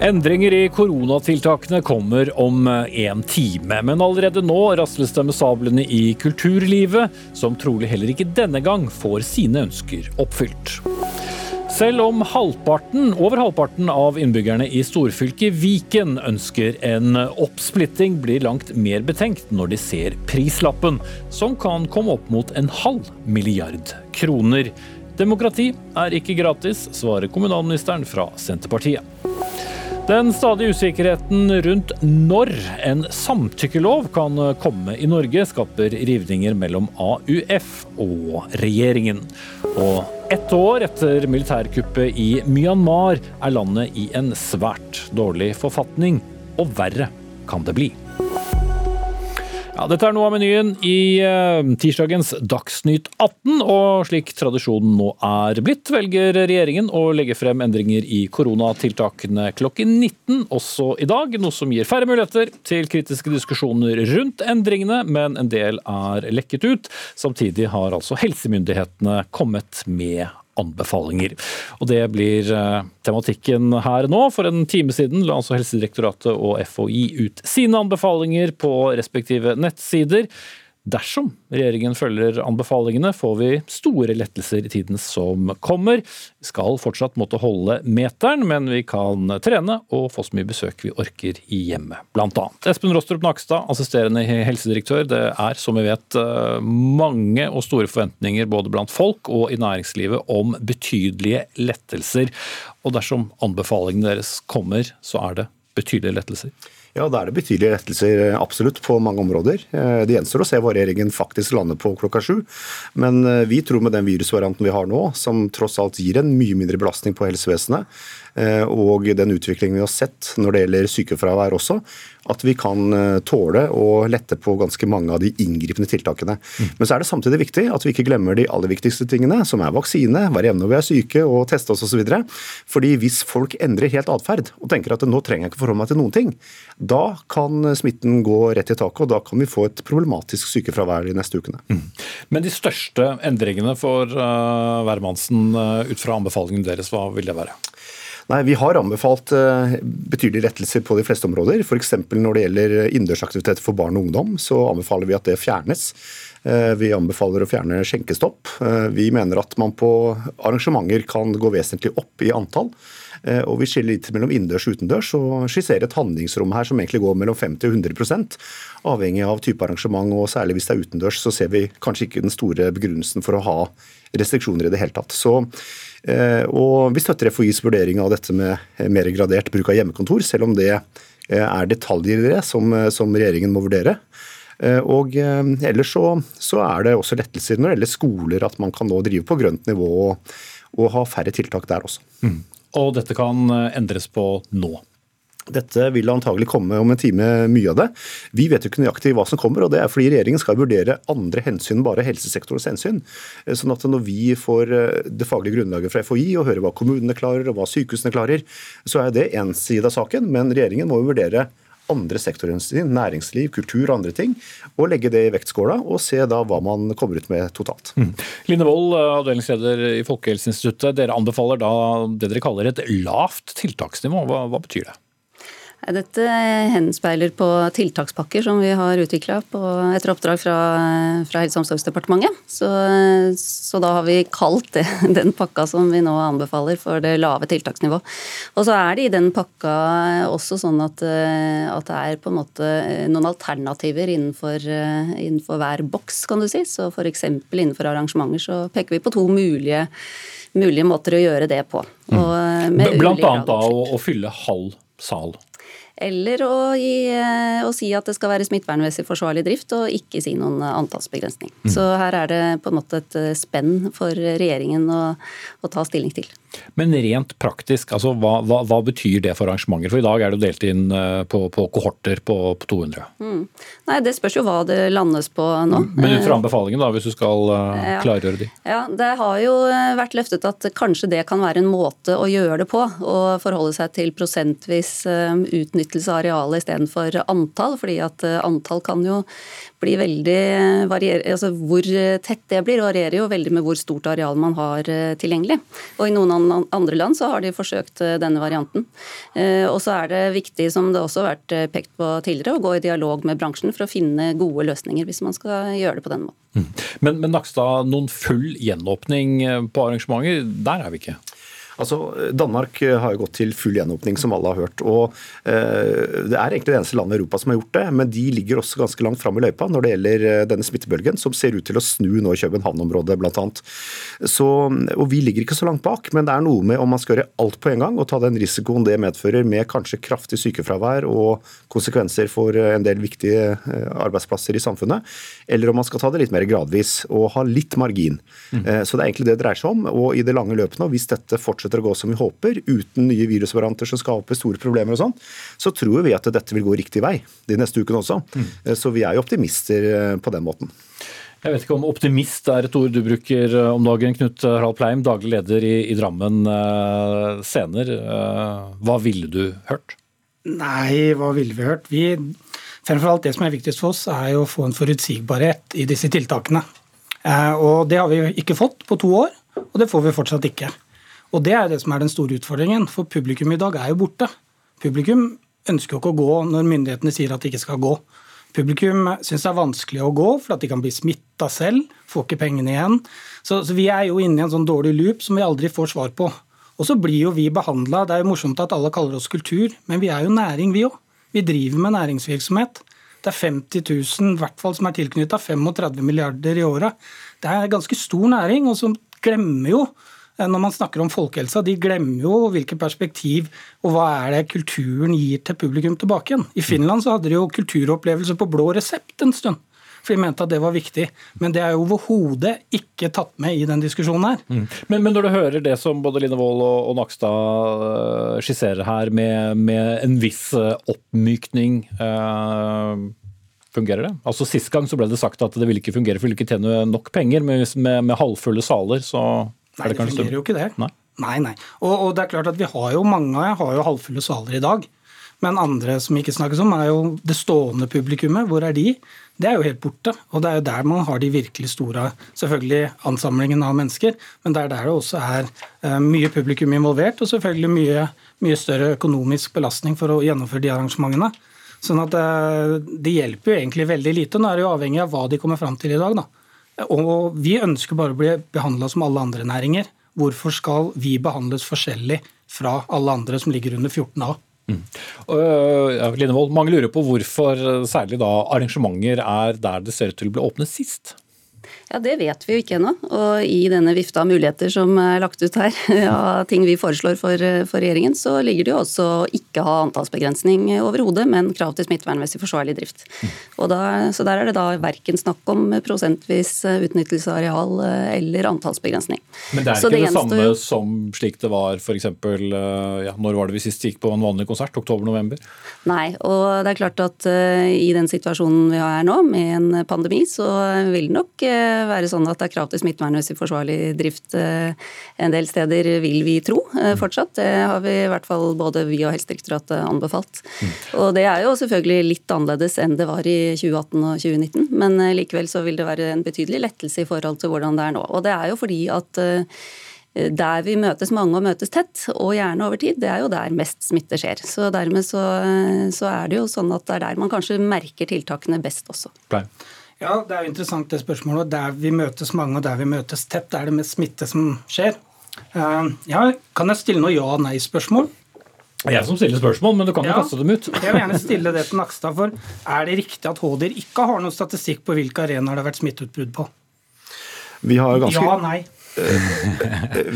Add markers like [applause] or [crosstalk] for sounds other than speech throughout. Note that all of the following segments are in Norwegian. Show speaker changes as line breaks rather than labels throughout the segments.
Endringer i koronatiltakene kommer om en time, men allerede nå rasles det med sablene i kulturlivet, som trolig heller ikke denne gang får sine ønsker oppfylt. Selv om halvparten, over halvparten av innbyggerne i storfylket Viken ønsker en oppsplitting, blir langt mer betenkt når de ser prislappen, som kan komme opp mot en halv milliard kroner. Demokrati er ikke gratis, svarer kommunalministeren fra Senterpartiet. Den stadige usikkerheten rundt når en samtykkelov kan komme i Norge, skaper rivninger mellom AUF og regjeringen. Og ett år etter militærkuppet i Myanmar er landet i en svært dårlig forfatning, og verre kan det bli. Ja, dette er noe av menyen i uh, tirsdagens Dagsnytt 18. Og slik tradisjonen nå er blitt, velger regjeringen å legge frem endringer i koronatiltakene klokken 19 også i dag. Noe som gir færre muligheter til kritiske diskusjoner rundt endringene, men en del er lekket ut. Samtidig har altså helsemyndighetene kommet med anbefalinger. Og Det blir eh, tematikken her nå. For en time siden la altså Helsedirektoratet og FHI ut sine anbefalinger på respektive nettsider. Dersom regjeringen følger anbefalingene, får vi store lettelser i tiden som kommer. Vi skal fortsatt måtte holde meteren, men vi kan trene og få så mye besøk vi orker i hjemmet, blant annet. Espen Rostrup Nakstad, assisterende helsedirektør. Det er, som vi vet, mange og store forventninger både blant folk og i næringslivet om betydelige lettelser. Og dersom anbefalingene deres kommer, så er det betydelige lettelser?
Ja, Da er det betydelige rettelser eh, absolutt på mange områder. Eh, det gjenstår å se hva regjeringen faktisk lander på klokka sju. Men eh, vi tror med den virusvarianten vi har nå, som tross alt gir en mye mindre belastning på helsevesenet, og den utviklingen vi har sett når det gjelder sykefravær også, at vi kan tåle å lette på ganske mange av de inngripende tiltakene. Mm. Men så er det samtidig viktig at vi ikke glemmer de aller viktigste tingene, som er vaksine, være hjemme når vi er syke og teste oss osv. Fordi hvis folk endrer helt atferd og tenker at nå trenger jeg ikke forholde meg til noen ting, da kan smitten gå rett i taket, og da kan vi få et problematisk sykefravær de neste ukene. Mm.
Men de største endringene for uh, uh, ut fra anbefalingene deres, hva vil det være?
Nei, Vi har anbefalt eh, betydelige rettelser på de fleste områder. F.eks. når det gjelder innendørsaktiviteter for barn og ungdom, så anbefaler vi at det fjernes. Vi anbefaler å fjerne skjenkestopp. Vi mener at man på arrangementer kan gå vesentlig opp i antall. Og vi skiller litt mellom innendørs og utendørs og skisserer et handlingsrom her som egentlig går mellom 50 og 100 avhengig av type arrangement. og Særlig hvis det er utendørs, så ser vi kanskje ikke den store begrunnelsen for å ha restriksjoner i det hele tatt. Så Eh, og vi støtter FHIs vurdering av dette med eh, mer gradert bruk av hjemmekontor, selv om det eh, er detaljer i det som, som regjeringen må vurdere. Og ellers så, så, er det også lettelser når det gjelder skoler, at man kan nå drive på grønt nivå og, og ha færre tiltak der også. Mm.
Og dette kan endres på nå?
Dette vil antagelig komme om en time, mye av det. Vi vet jo ikke nøyaktig hva som kommer, og det er fordi regjeringen skal vurdere andre hensyn, bare helsesektorens hensyn. Sånn at når vi får eh, det faglige grunnlaget fra FHI og hører hva kommunene klarer og hva sykehusene klarer, så er det én side av saken. Men regjeringen må jo vurdere andre sektorer, næringsliv, kultur og andre ting, og legge det i vektskåla og se da hva man kommer ut med totalt. Mm.
Line Wold, avdelingsleder i Folkehelseinstituttet. Dere anbefaler da det dere kaller et lavt tiltaksnivå. Hva, hva betyr det?
Dette henspeiler på tiltakspakker som vi har utvikla etter oppdrag fra, fra Helse- og omsorgsdepartementet. Så, så, da har vi kalt det, [laughs] den pakka som vi nå anbefaler for det lave tiltaksnivå. Og så er det i den pakka også sånn at, at det er på en måte noen alternativer innenfor, innenfor hver boks, kan du si. Så f.eks. innenfor arrangementer så peker vi på to mulige, mulige måter å gjøre det på.
Mm. Blant annet da å, å fylle halv sal.
Eller å, gi, eh, å, si at det skal være smittevernmessig forsvarlig drift, og ikke si noen antallsbegrensning. Mm. Så her er det på en måte et eh, spenn for regjeringen å, å ta stilling til.
Men rent praktisk, altså, hva, hva, hva, betyr det for arrangementer? For i dag er det delt inn eh, på, på kohorter på, på 200. Mm.
Nei, Det spørs jo hva det landes på nå.
Men ut fra anbefalingen, da, hvis du skal ja. klargjøre de?
Ja, Det har jo vært løftet at kanskje det kan være en måte å gjøre det på. Å forholde seg til prosentvis utnyttelse av arealet istedenfor antall. fordi at antall kan jo bli veldig altså Hvor tett det blir, varierer jo veldig med hvor stort areal man har tilgjengelig. Og i noen andre land så har de forsøkt denne varianten. Og så er det viktig, som det også har vært pekt på tidligere, å gå i dialog med bransjen for å finne gode løsninger hvis man skal gjøre det på den måten. Mm.
Men, men Nakstad, noen full gjenåpning på arrangementer, der er vi ikke?
Altså, Danmark eh, har jo gått til full gjenåpning, som alle har hørt. og eh, Det er egentlig det eneste landet i Europa som har gjort det, men de ligger også ganske langt fram i løypa når det gjelder eh, denne smittebølgen, som ser ut til å snu nå i København-området bl.a. Og vi ligger ikke så langt bak, men det er noe med om man skal gjøre alt på en gang og ta den risikoen det medfører med kanskje kraftig sykefravær og konsekvenser for eh, en del viktige arbeidsplasser i samfunnet, eller om man skal ta det litt mer gradvis og ha litt margin. Mm. Så det er egentlig det det dreier seg om. og i det lange løpet nå, hvis dette fortsetter fortsetter å gå som vi håper, uten nye virusvarianter som skaper store problemer og sånn, så tror vi at dette vil gå riktig vei de neste ukene også. Mm. Så vi er jo optimister eh, på den måten.
Jeg vet ikke om optimist er et ord du bruker eh, om dagen, Knut Harald Pleim, daglig leder i, i Drammen eh, Scener. Eh, hva ville du hørt?
Nei, hva ville vi hørt? Vi, fremfor alt Det som er viktigst for oss, er jo å få en forutsigbarhet i disse tiltakene. Eh, og Det har vi ikke fått på to år, og det får vi fortsatt ikke. Og Det er det som er den store utfordringen, for publikum i dag er jo borte. Publikum ønsker jo ikke å gå når myndighetene sier at de ikke skal gå. Publikum syns det er vanskelig å gå, for at de kan bli smitta selv, får ikke pengene igjen. Så, så, vi er jo inne i en sånn dårlig loop som vi aldri får svar på. Og så blir jo vi behandla Det er jo morsomt at alle kaller oss kultur, men vi er jo næring, vi òg. Vi driver med næringsvirksomhet. Det er 50 000 i hvert fall som er tilknytta, 35 milliarder i året. Det er en ganske stor næring, og som glemmer jo når man snakker om folkehelsa, de glemmer jo hvilket perspektiv og hva er det kulturen gir til publikum tilbake igjen. I Finland så hadde de jo kulturopplevelser på blå resept en stund. For de mente at det var viktig. Men det er jo overhodet ikke tatt med i den diskusjonen her. Mm.
Men, men, når du hører det som både Line Wold og, og Nakstad eh, skisserer her, med, med en viss eh, oppmykning uh, Fungerer det? Altså Sist gang så ble det sagt at det ville ikke fungere, for vi ville ikke tjene nok penger. Med, med, med halvfulle saler så
Nei, det, det fungerer jo ikke det. Nei, nei. nei. Og, og, det er klart at vi har jo mange har jo halvfulle saler i dag. Men andre som ikke snakkes om, er jo det stående publikummet. Hvor er de? Det er jo helt borte. Og det er jo der man har de virkelig store selvfølgelig ansamlingen av mennesker. Men det er der det også er uh, mye publikum involvert, og selvfølgelig mye, mye, større økonomisk belastning for å gjennomføre de arrangementene. Sånn at det, det hjelper jo egentlig veldig lite. Nå er det jo avhengig av hva de kommer fram til i dag. da. Og vi ønsker bare å bli behandla som alle andre næringer. Hvorfor skal vi behandles forskjellig fra alle andre som ligger under 14 A? Mm.
Uh, Linevold, mange lurer på hvorfor særlig da arrangementer er der det ser ut til å bli åpnet sist?
Ja, Det vet vi jo ikke ennå. Og i denne vifta av muligheter som er lagt ut her, [laughs] av ting vi foreslår for, for, regjeringen, så ligger det jo også å ikke ha antallsbegrensning overhodet, men krav til smittevernmessig forsvarlig drift. Da, så der er det da verken snakk om prosentvis utnyttelse av areal eller antallsbegrensning.
Men det er ikke det, det samme som slik det var f.eks. Ja, når var det vi sist gikk på en vanlig konsert? Oktober-november?
Nei, og det er klart at uh, i den situasjonen vi har nå, med en pandemi, så vil det nok uh, være sånn at det er krav til smittevernmessig forsvarlig drift eh, en del steder, vil vi tro eh, fortsatt. Det har vi i hvert fall både vi og Helsedirektoratet anbefalt. Mm. Og det er jo selvfølgelig litt annerledes enn det var i 2018 og 2019, men eh, likevel så vil det være en betydelig lettelse i forhold til hvordan det er nå. Og det er jo fordi at der vi møtes mange og møtes tett, og gjerne over tid, det er jo der mest smitte skjer. Så dermed så, så er det jo sånn at det er der man kanskje merker tiltakene best også.
Plein.
Ja, Det er jo interessant det spørsmålet. Der vi møtes mange og der vi møtes tett, er det mest smitte som skjer. Uh, ja, Kan jeg stille noe ja-nei-spørsmål?
Det er jeg som stiller spørsmål, men du kan jo ja, kaste dem ut.
jeg vil gjerne stille det til Nakstad. for Er det riktig at HDR ikke har noen statistikk på hvilke arenaer det har vært smitteutbrudd på?
Vi har ganske...
Ja, nei.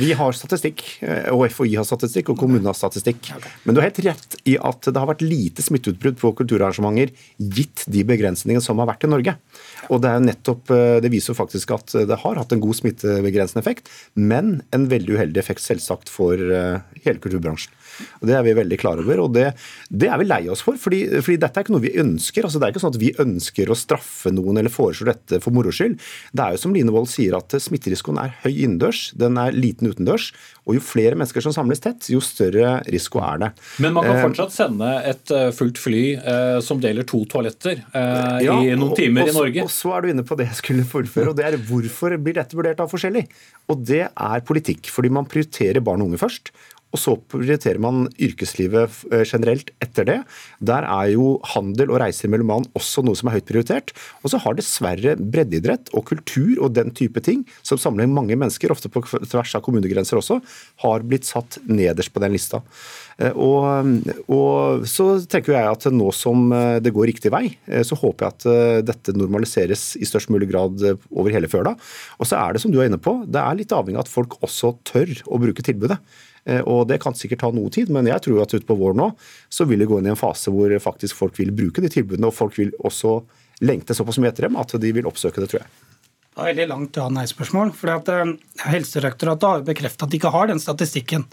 Vi har statistikk, og FHI har statistikk, og kommunen har statistikk. Men du har helt rett i at det har vært lite smitteutbrudd på kulturarrangementer gitt de begrensningene som har vært i Norge. Og Det er nettopp, eh, det viser faktisk at det har hatt en god smittebegrensende effekt, men en veldig uheldig effekt selvsagt for eh, hele kulturbransjen. Og Det er vi veldig klar over, og det, det er vi lei oss for. Fordi, fordi, dette er ikke noe vi ønsker. altså Det er ikke sånn at vi ønsker å straffe noen eller foreslå dette for moro skyld. Det er jo som Line Wold sier, at smitterisikoen er høy innendørs, den er liten utendørs. Og jo flere mennesker som samles tett, jo større risiko er det.
Men man kan fortsatt sende et fullt fly eh, som deler to toaletter eh, ja, i noen timer
og,
i Norge?
Og så er du inne på det jeg skulle fullføre, og det er hvorfor blir dette vurdert av forskjellig? Og det er politikk, fordi man prioriterer barn og unge først. Og så prioriterer man yrkeslivet eh, generelt etter det. Der er jo handel og reiser mellom land også noe som er høyt prioritert. Og så har dessverre breddeidrett og kultur og den type ting, som samler mange mennesker, ofte på tvers av kommunegrenser også, har blitt satt nederst på den lista. Eh, og, og, så tenker jeg at nå som eh, det går riktig vei, så håper jeg at dette normaliseres i størst mulig grad over hele Førda. Og så er det som du er inne på, det er litt avhengig av at folk også tør å bruke tilbudet. Eh, og Det kan sikkert ta noe tid, men jeg tror at utpå våren nå så vil det gå inn i en fase hvor faktisk folk vil bruke de tilbudene. Og folk vil også lengte såpass mye etter dem at de vil oppsøke det, tror jeg.
Det er veldig langt ja-nei-spørsmål. for at uh, Helsedirektoratet har jo bekreftet at de ikke har den statistikken.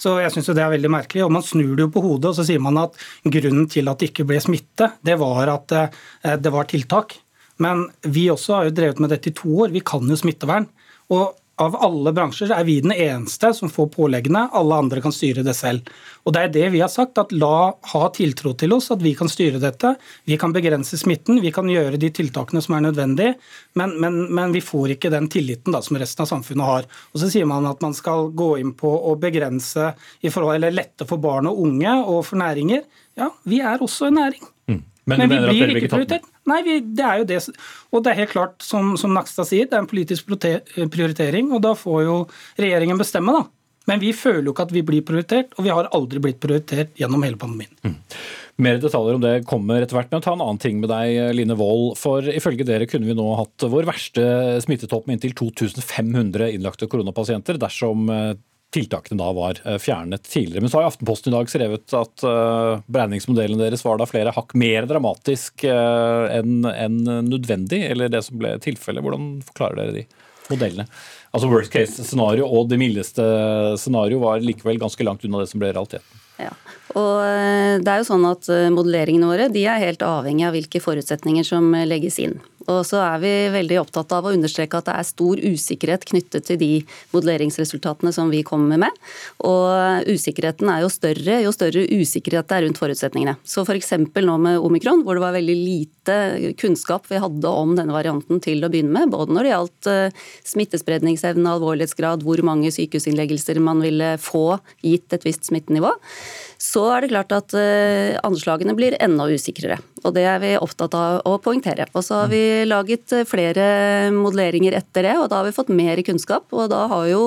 Så jeg synes jo det er veldig merkelig. og Man snur det jo på hodet og så sier man at grunnen til at det ikke ble smitte, det var at uh, det var tiltak. Men vi også har jo drevet med dette i to år. Vi kan jo smittevern. Og av alle bransjer er vi den eneste som får påleggene. Alle andre kan styre det selv. Og Det er det vi har sagt, at la ha tiltro til oss, at vi kan styre dette. Vi kan begrense smitten, vi kan gjøre de tiltakene som er nødvendige, men, men, men vi får ikke den tilliten da, som resten av samfunnet har. Og Så sier man at man skal gå inn på å begrense, forhold, eller lette for barn og unge og for næringer. Ja, vi er også en næring. Men, men vi blir ikke prioritert. Nei, vi, det er jo det. Og det er helt klart, som, som Nakstad sier, det er en politisk prioritering. Og da får jo regjeringen bestemme, da. Men vi føler jo ikke at vi blir prioritert, og vi har aldri blitt prioritert gjennom hele pandemien. Mm.
Mer detaljer om det kommer etter hvert. Men ta en annen ting med deg, Line Wold. For ifølge dere kunne vi nå hatt vår verste smittetopp med inntil 2500 innlagte koronapasienter dersom eh, tiltakene da var eh, fjernet tidligere. Men så har Aftenposten i dag skrevet at uh, beregningsmodellen deres var da flere hakk mer dramatisk uh, enn nødvendig, eller det som ble tilfellet. Hvordan forklarer dere de modellene? Altså Worst case scenario og det mildeste scenario var likevel ganske langt unna det som ble realiteten.
Ja. Og det er jo sånn at Modelleringene våre de er helt avhengig av hvilke forutsetninger som legges inn. Og så er vi veldig opptatt av å understreke at det er stor usikkerhet knyttet til de modelleringsresultatene som vi kommer med. Og usikkerheten er jo større jo større usikkerhet det er rundt forutsetningene. Så f.eks. nå med omikron, hvor det var veldig lite kunnskap vi hadde om denne varianten til å begynne med, både når det gjaldt eh, smittespredningsevne, alvorlighetsgrad, hvor mange sykehusinnleggelser man ville få gitt et visst smittenivå så er det klart at eh, anslagene blir enda usikrere. Og det er vi opptatt av å poengtere. Og så har vi laget eh, flere modelleringer etter det, og da har vi fått mer kunnskap. Og da har jo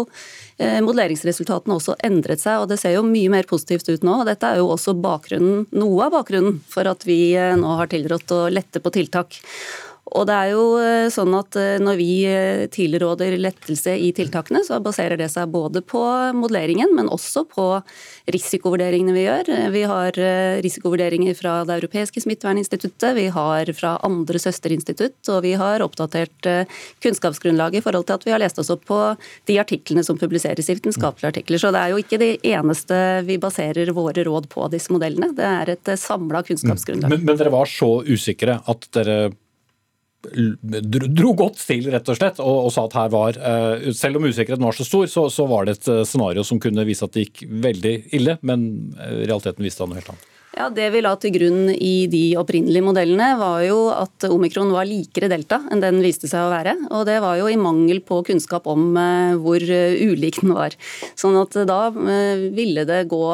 eh, modelleringsresultatene også endret seg, og det ser jo mye mer positivt ut nå. og Dette er jo også noe av bakgrunnen for at vi nå har tilrådt å lette på tiltak. Og det er jo eh, sånn at eh, Når vi eh, tilråder lettelse i tiltakene, så baserer det seg både på modelleringen, men også på risikovurderingene vi gjør. Vi har risikovurderinger fra Det europeiske smitteverninstituttet, vi har fra andre søsterinstitutt, og vi har oppdatert kunnskapsgrunnlaget i forhold til at vi har lest oss opp på de artiklene som publiseres i vitenskapelige artikler. Så det er jo ikke det eneste vi baserer våre råd på, disse modellene. Det er et samla kunnskapsgrunnlag.
Men, men dere var så usikre at dere dro godt til, rett og slett, og, og, sa at her var uh, Selv om usikkerheten var så stor, så, så, var det et uh, scenario som kunne vise at det gikk veldig ille, men uh, realiteten viste noe helt annet.
Ja, Det vi la til grunn i de opprinnelige modellene, var jo at omikron var likere delta enn den viste seg å være. Og det var jo i mangel på kunnskap om uh, hvor uh, ulik den var. Sånn at uh, da ville det gå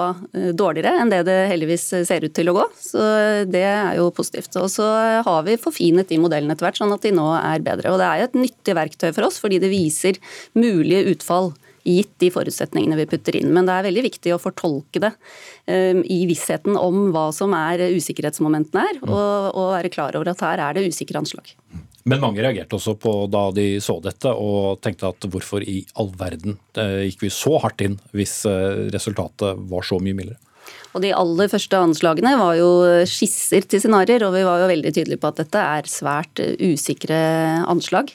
dårligere enn det det heldigvis ser ut til å gå. Så det er jo positivt. Og så har vi forfinet de modellene etter hvert, sånn at de nå er bedre. Og det er jo et nyttig verktøy for oss, fordi det viser mulige utfall gitt de forutsetningene vi putter inn. Men det er veldig viktig å fortolke det um, i vissheten om hva som er usikkerhetsmomentene her, mm. og, og være klar over at her er det usikre anslag.
Men mange reagerte også på da de så dette og tenkte at hvorfor i all verden gikk vi så hardt inn hvis eh, resultatet var så mye mildere?
Og De aller første anslagene var jo skisser til scenarioer, og vi var jo veldig tydelige på at dette er svært eh, usikre anslag.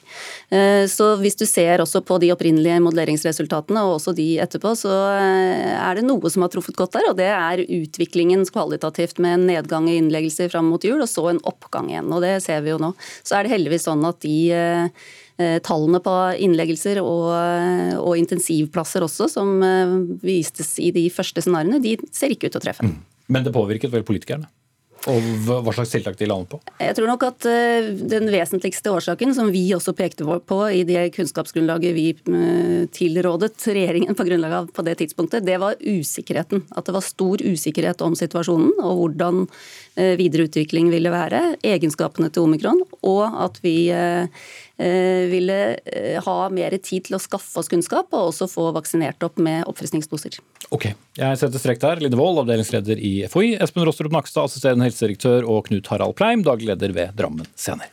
Eh, så hvis du ser også på de opprinnelige modelleringsresultatene og også de etterpå, så eh, er det noe som har truffet godt der, og det er utviklingen kvalitativt med en nedgang i innleggelser fram mot jul, og så en oppgang igjen. og Det ser vi jo nå. Så er det heldigvis sånn at de tallene på innleggelser og, og, intensivplasser også, som vistes i de første scenarioene, de ser ikke ut til å treffe. Mm.
Men det påvirket vel politikerne? Og hva slags tiltak de lander på?
Jeg tror nok at eh, Den vesentligste årsaken, som vi også pekte på i det kunnskapsgrunnlaget vi eh, tilrådet regjeringen på grunnlag av på det tidspunktet, det var usikkerheten. At det var stor usikkerhet om situasjonen og hvordan videreutvikling videre utvikling ville være. Egenskapene til omikron, og at vi Eh, ville eh, ha mer tid til å skaffe oss kunnskap, og også få vaksinert opp med oppfriskningsdoser.
Ok, jeg setter strek der. Line Wold, avdelingsleder i FHI, Espen Rostrup Nakstad, assisterende helsedirektør, og Knut Harald Pleim, daglig leder ved Drammen Scener.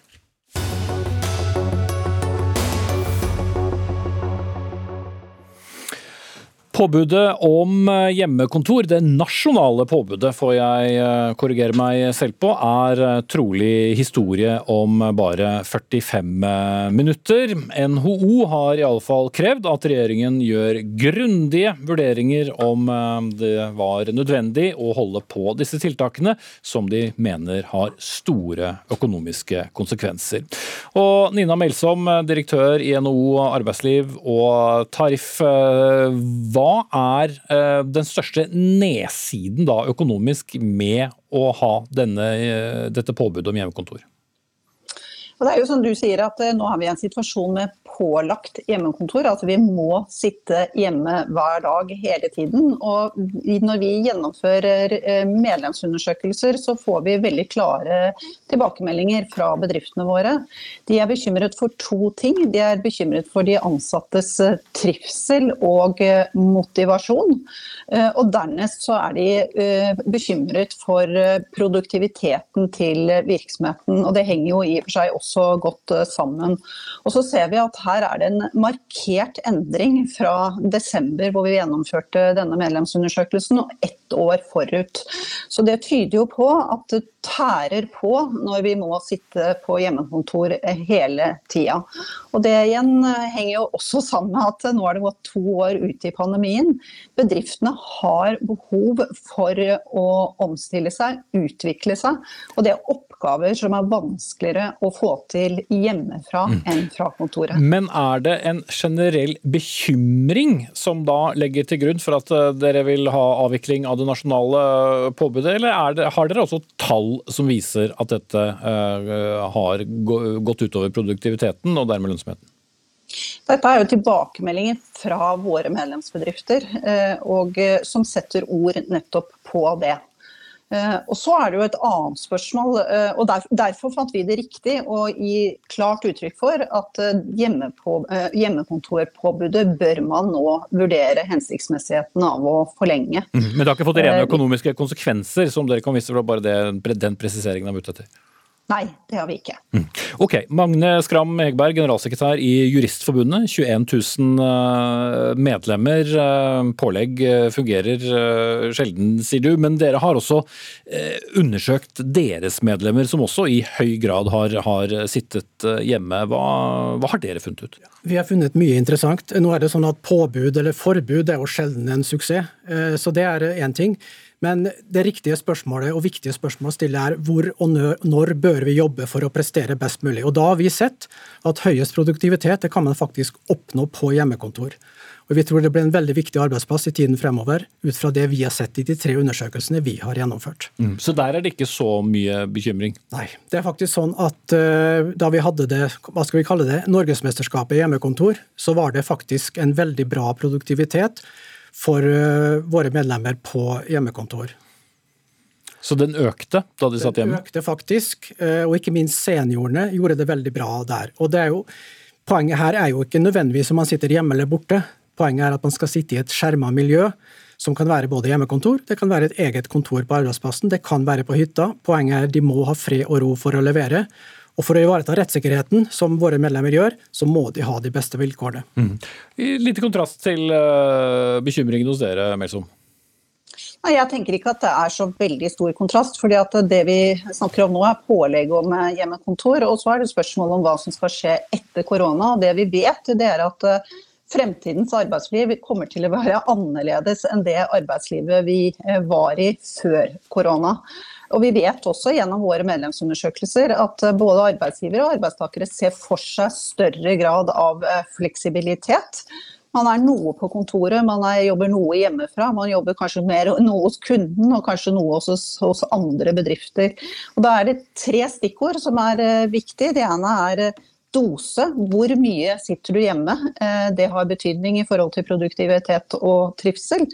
Påbudet om eh, hjemmekontor, det nasjonale påbudet får jeg eh, korrigere meg selv på, er eh, trolig historie om bare 45 minutter. NHO har iallfall krevd at regjeringen gjør grundige vurderinger om det var nødvendig å holde på disse tiltakene, som de mener har store økonomiske konsekvenser. Og Nina Melsom, direktør i NHO arbeidsliv og tariff. Hva hva er eh, den største nedsiden da økonomisk med å ha denne, eh, dette påbudet om hjemmekontor?
Og det er jo som du sier at eh, Nå har vi en situasjon med pålagt hjemmekontor. altså Vi må sitte hjemme hver dag hele tiden. og Når vi gjennomfører eh, medlemsundersøkelser, så får vi veldig klare tilbakemeldinger fra bedriftene våre. De er bekymret for to ting. De er bekymret for de ansattes eh, trivsel og motivasjon. Og dernest så er de bekymret for produktiviteten til virksomheten. Og det henger jo i og for seg også så godt eh, sammen. Og så ser vi at her er det en markert endring fra desember, hvor vi gjennomførte denne medlemsundersøkelsen, og ett år forut. Så det tyder jo på at det tærer på når vi må sitte på hjemmekontor hele tida. Og det igjen eh, henger jo også sammen med at nå har det gått to år ut i pandemien. Bedriftene har behov for å omstille seg, utvikle seg. Og det er oppgaver som er vanskeligere å få til hjemmefra mm. enn fra kontoret.
Men er det en generell bekymring som da legger til grunn for at eh, dere vil ha avvikling av det nasjonale påbudet, eller det, har dere også tall som viser at dette uh, har gått utover produktiviteten og dermed lønnsomheten?
Dette er jo tilbakemeldinger fra våre medlemsbedrifter, og som setter ord nettopp på det. Eh, og Så er det jo et annet spørsmål, eh, og derfor fant vi det riktig å gi klart uttrykk for at eh, hjemmekontorpåbudet bør man nå vurdere hensiktsmessigheten av å forlenge.
Mm, men det har ikke fått rene økonomiske konsekvenser, som dere kan vise fra bare det, den presiseringen er ute etter?
Nei, det har vi ikke.
Mm. Ok, Magne Skram Hegberg, generalsekretær i Juristforbundet. 21 000 eh, medlemmer. Eh, pålegg eh, fungerer sjelden, sier du. Men dere har også undersøkt deres medlemmer, som også i høy grad har, har sittet hjemme. Hva, hva, har dere funnet ut?
Vi har funnet mye interessant. Nå er det sånn at Påbud eller forbud er jo sjelden en suksess, så det er én ting. Men det riktige spørsmålet og viktige spørsmålet å stille er hvor og når bør vi jobbe for å prestere best mulig. Og Da har vi sett at høyest produktivitet det kan man faktisk oppnå på hjemmekontor. Og Vi tror det blir en veldig viktig arbeidsplass i tiden fremover, ut fra det vi har sett i de tre undersøkelsene vi har gjennomført.
Mm. Så der er det ikke så mye bekymring?
Nei. Det er faktisk sånn at uh, da vi hadde det, hva skal vi kalle det, Norgesmesterskapet i hjemmekontor, så var det faktisk en veldig bra produktivitet for eh, våre medlemmer på hjemmekontor.
Så den økte da de satt hjemme?
Den økte faktisk, eh, og ikke minst seniorene gjorde det veldig bra der. Og det er jo, Poenget her er jo ikke nødvendigvis om man sitter hjemme eller borte. Poenget er at man skal sitte i et skjerma miljø, som kan være både hjemmekontor, det kan være et eget kontor på arbeidsplassen, det kan være på hytta. Poenget er at de må ha fred og ro for å levere. Og For å ivareta rettssikkerheten, som våre medlemmer gjør, så må de ha de beste vilkårene. Mm.
I lite kontrast til uh, bekymringen hos dere, Melsom.
Jeg tenker ikke at det er så veldig stor kontrast. fordi at Det vi snakker om nå er pålegg om eh, hjemmekontor. Og så er det spørsmål om hva som skal skje etter korona. og Det vi vet, det er at eh, fremtidens arbeidsliv kommer til å være annerledes enn det arbeidslivet vi var i før korona. Og Vi vet også gjennom våre medlemsundersøkelser at både arbeidsgivere og arbeidstakere ser for seg større grad av fleksibilitet. Man er noe på kontoret, man er, jobber noe hjemmefra. Man jobber kanskje mer noe hos kunden og kanskje noe hos, hos andre bedrifter. Og Da er det tre stikkord som er uh, viktige. Det ene er dose. Hvor mye sitter du hjemme? Eh, det har betydning i forhold til produktivitet og trivsel.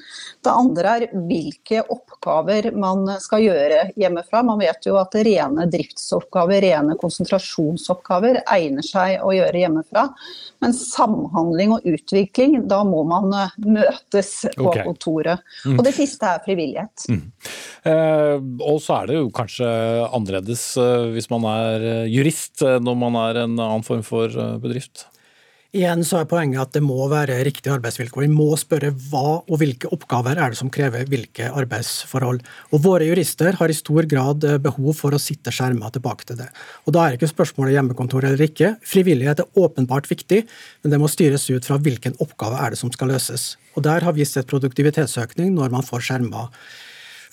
Det andre er hvilke oppgaver man skal gjøre hjemmefra. Man vet jo at rene driftsoppgaver, rene konsentrasjonsoppgaver egner seg å gjøre hjemmefra. Men samhandling og utvikling, da må man eh, møtes på okay. kontoret. Mm. Og det siste er frivillighet. Mm.
Eh, og så er det jo kanskje annerledes eh, hvis man er jurist når man er en annen form for eh, bedrift?
Igjen så er poenget at det må være riktige arbeidsvilkår. Vi må spørre hva og hvilke oppgaver er det som krever hvilke arbeidsforhold. Og Våre jurister har i stor grad eh, behov for å sitte skjerma tilbake til det. Og Da er ikke spørsmålet hjemmekontor eller ikke. Frivillighet er åpenbart viktig, men det må styres ut fra hvilken oppgave er det som skal løses. Og Der har vi sett produktivitetsøkning når man får skjerma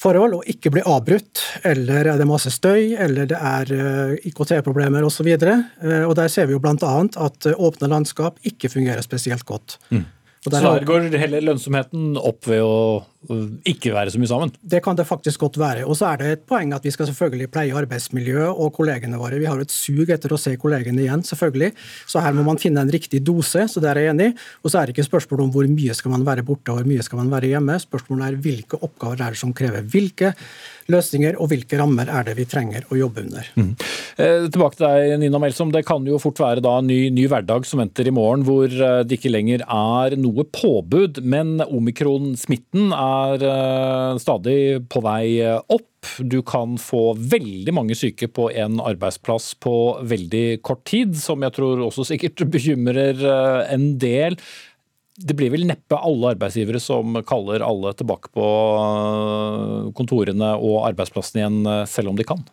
forhold, og ikke bli avbrutt, eller er det masse støy, eller det er eh, IKT-problemer osv. Og, så eh, og der ser vi jo bl.a. at eh, åpne landskap ikke fungerer spesielt godt. Mm.
Så der går heller lønnsomheten opp ved å ikke være så mye sammen?
Det kan det faktisk godt være. Og så er det et poeng at vi skal selvfølgelig pleie arbeidsmiljøet og kollegene våre. Vi har et sug etter å se kollegene igjen, selvfølgelig. Så her må man finne en riktig dose, så der er jeg enig. Og så er det ikke spørsmål om hvor mye skal man være borte og hvor mye skal man være hjemme. Spørsmålet er hvilke oppgaver er det som krever hvilke løsninger, og hvilke rammer er det vi trenger å jobbe under. Mm.
Eh, tilbake til deg, Nina Melsom. Det kan jo fort være da en ny, ny, hverdag som venter i morgen, hvor eh, det ikke lenger er noe påbud, men omikron-smitten er eh, stadig på vei opp. Du kan få veldig mange syke på en arbeidsplass på veldig kort tid, som jeg tror også sikkert [laughs] bekymrer eh, en del det blir vel neppe alle arbeidsgivere som kaller alle tilbake på øh, kontorene og arbeidsplassen igjen, øh, selv om de kan?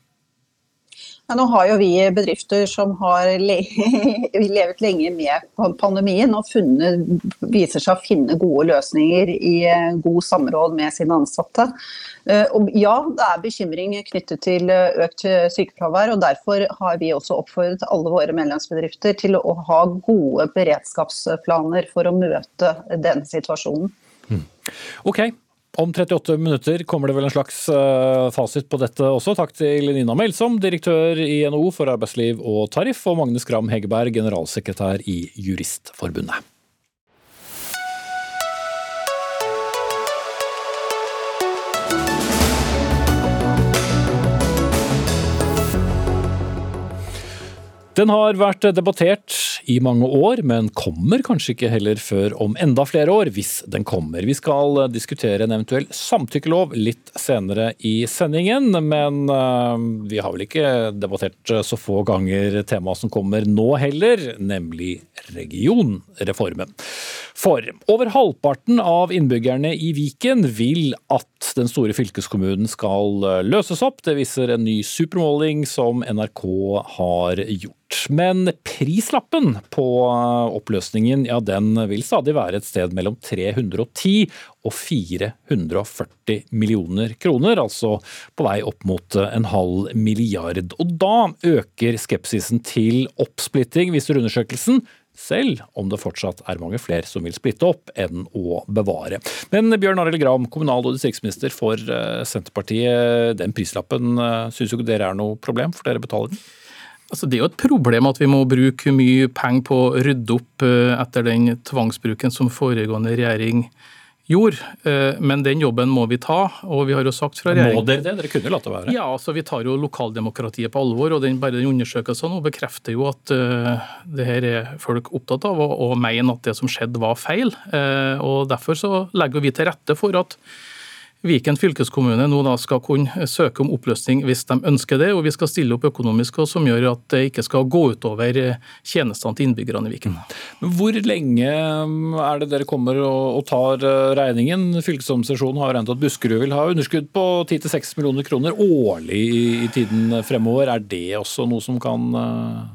Ja, nå har jo vi bedrifter som har le [laughs] levet lenge med pandemien og funnet, viser seg å finne gode løsninger i øh, god samråd med sine ansatte. Eh, og ja, det er bekymring knyttet til eh, økt sykefravær. og Derfor har vi også oppfordret alle våre medlemsbedrifter til å ha gode beredskapsplaner for å møte den situasjonen.
Hmm. Ok, om 38 minutter kommer det vel en slags eh, fasit på dette også. Takk til Nina Melsom, direktør i NHO for arbeidsliv og tariff, og Magne Skram Hegerberg, generalsekretær i Juristforbundet. Den har vært debattert i mange år, men kommer kanskje ikke heller før om enda flere år, hvis den kommer. Vi skal diskutere en eventuell samtykkelov litt senere i sendingen, men eh, vi har vel ikke debattert så få ganger temaet som kommer nå heller, nemlig regionreformen. For over halvparten av innbyggerne i Viken vil at den store fylkeskommunen skal løses opp. Det viser en ny supermåling som NRK har gjort. Men prislappen på oppløsningen ja, den vil stadig være et sted mellom 310 og 440 millioner kroner, altså på vei opp mot en halv milliard. Og da øker skepsisen til oppsplitting, viser undersøkelsen, selv om det fortsatt er mange flere som vil splitte opp enn å bevare. Men Bjørn Arild Gram, kommunal- og distriktsminister for eh, Senterpartiet. Den prislappen eh, syns jo ikke dere er noe problem, for dere betaler den?
Altså, det er jo et problem at vi må bruke mye penger på å rydde opp eh, etter den tvangsbruken som foregående regjering gjorde. Eh, men den jobben må vi ta, og vi har jo sagt fra regjeringen
Må dere det? Dere kunne latt det være?
Ja, altså vi tar jo lokaldemokratiet på alvor. og den, Bare den undersøkelsen bekrefter jo at uh, det her er folk opptatt av, og, og mener at det som skjedde var feil. Uh, og Derfor så legger vi til rette for at Viken fylkeskommune nå da skal kunne søke om oppløsning hvis de ønsker det, og vi skal stille opp økonomisk og som gjør at det ikke skal gå utover tjenestene til innbyggerne i Viken.
Hvor lenge er det dere kommer og tar regningen? Fylkesorganisasjonen har regnet at Buskerud vil ha underskudd på 10-6 millioner kroner årlig i tiden fremover. Er det også noe som kan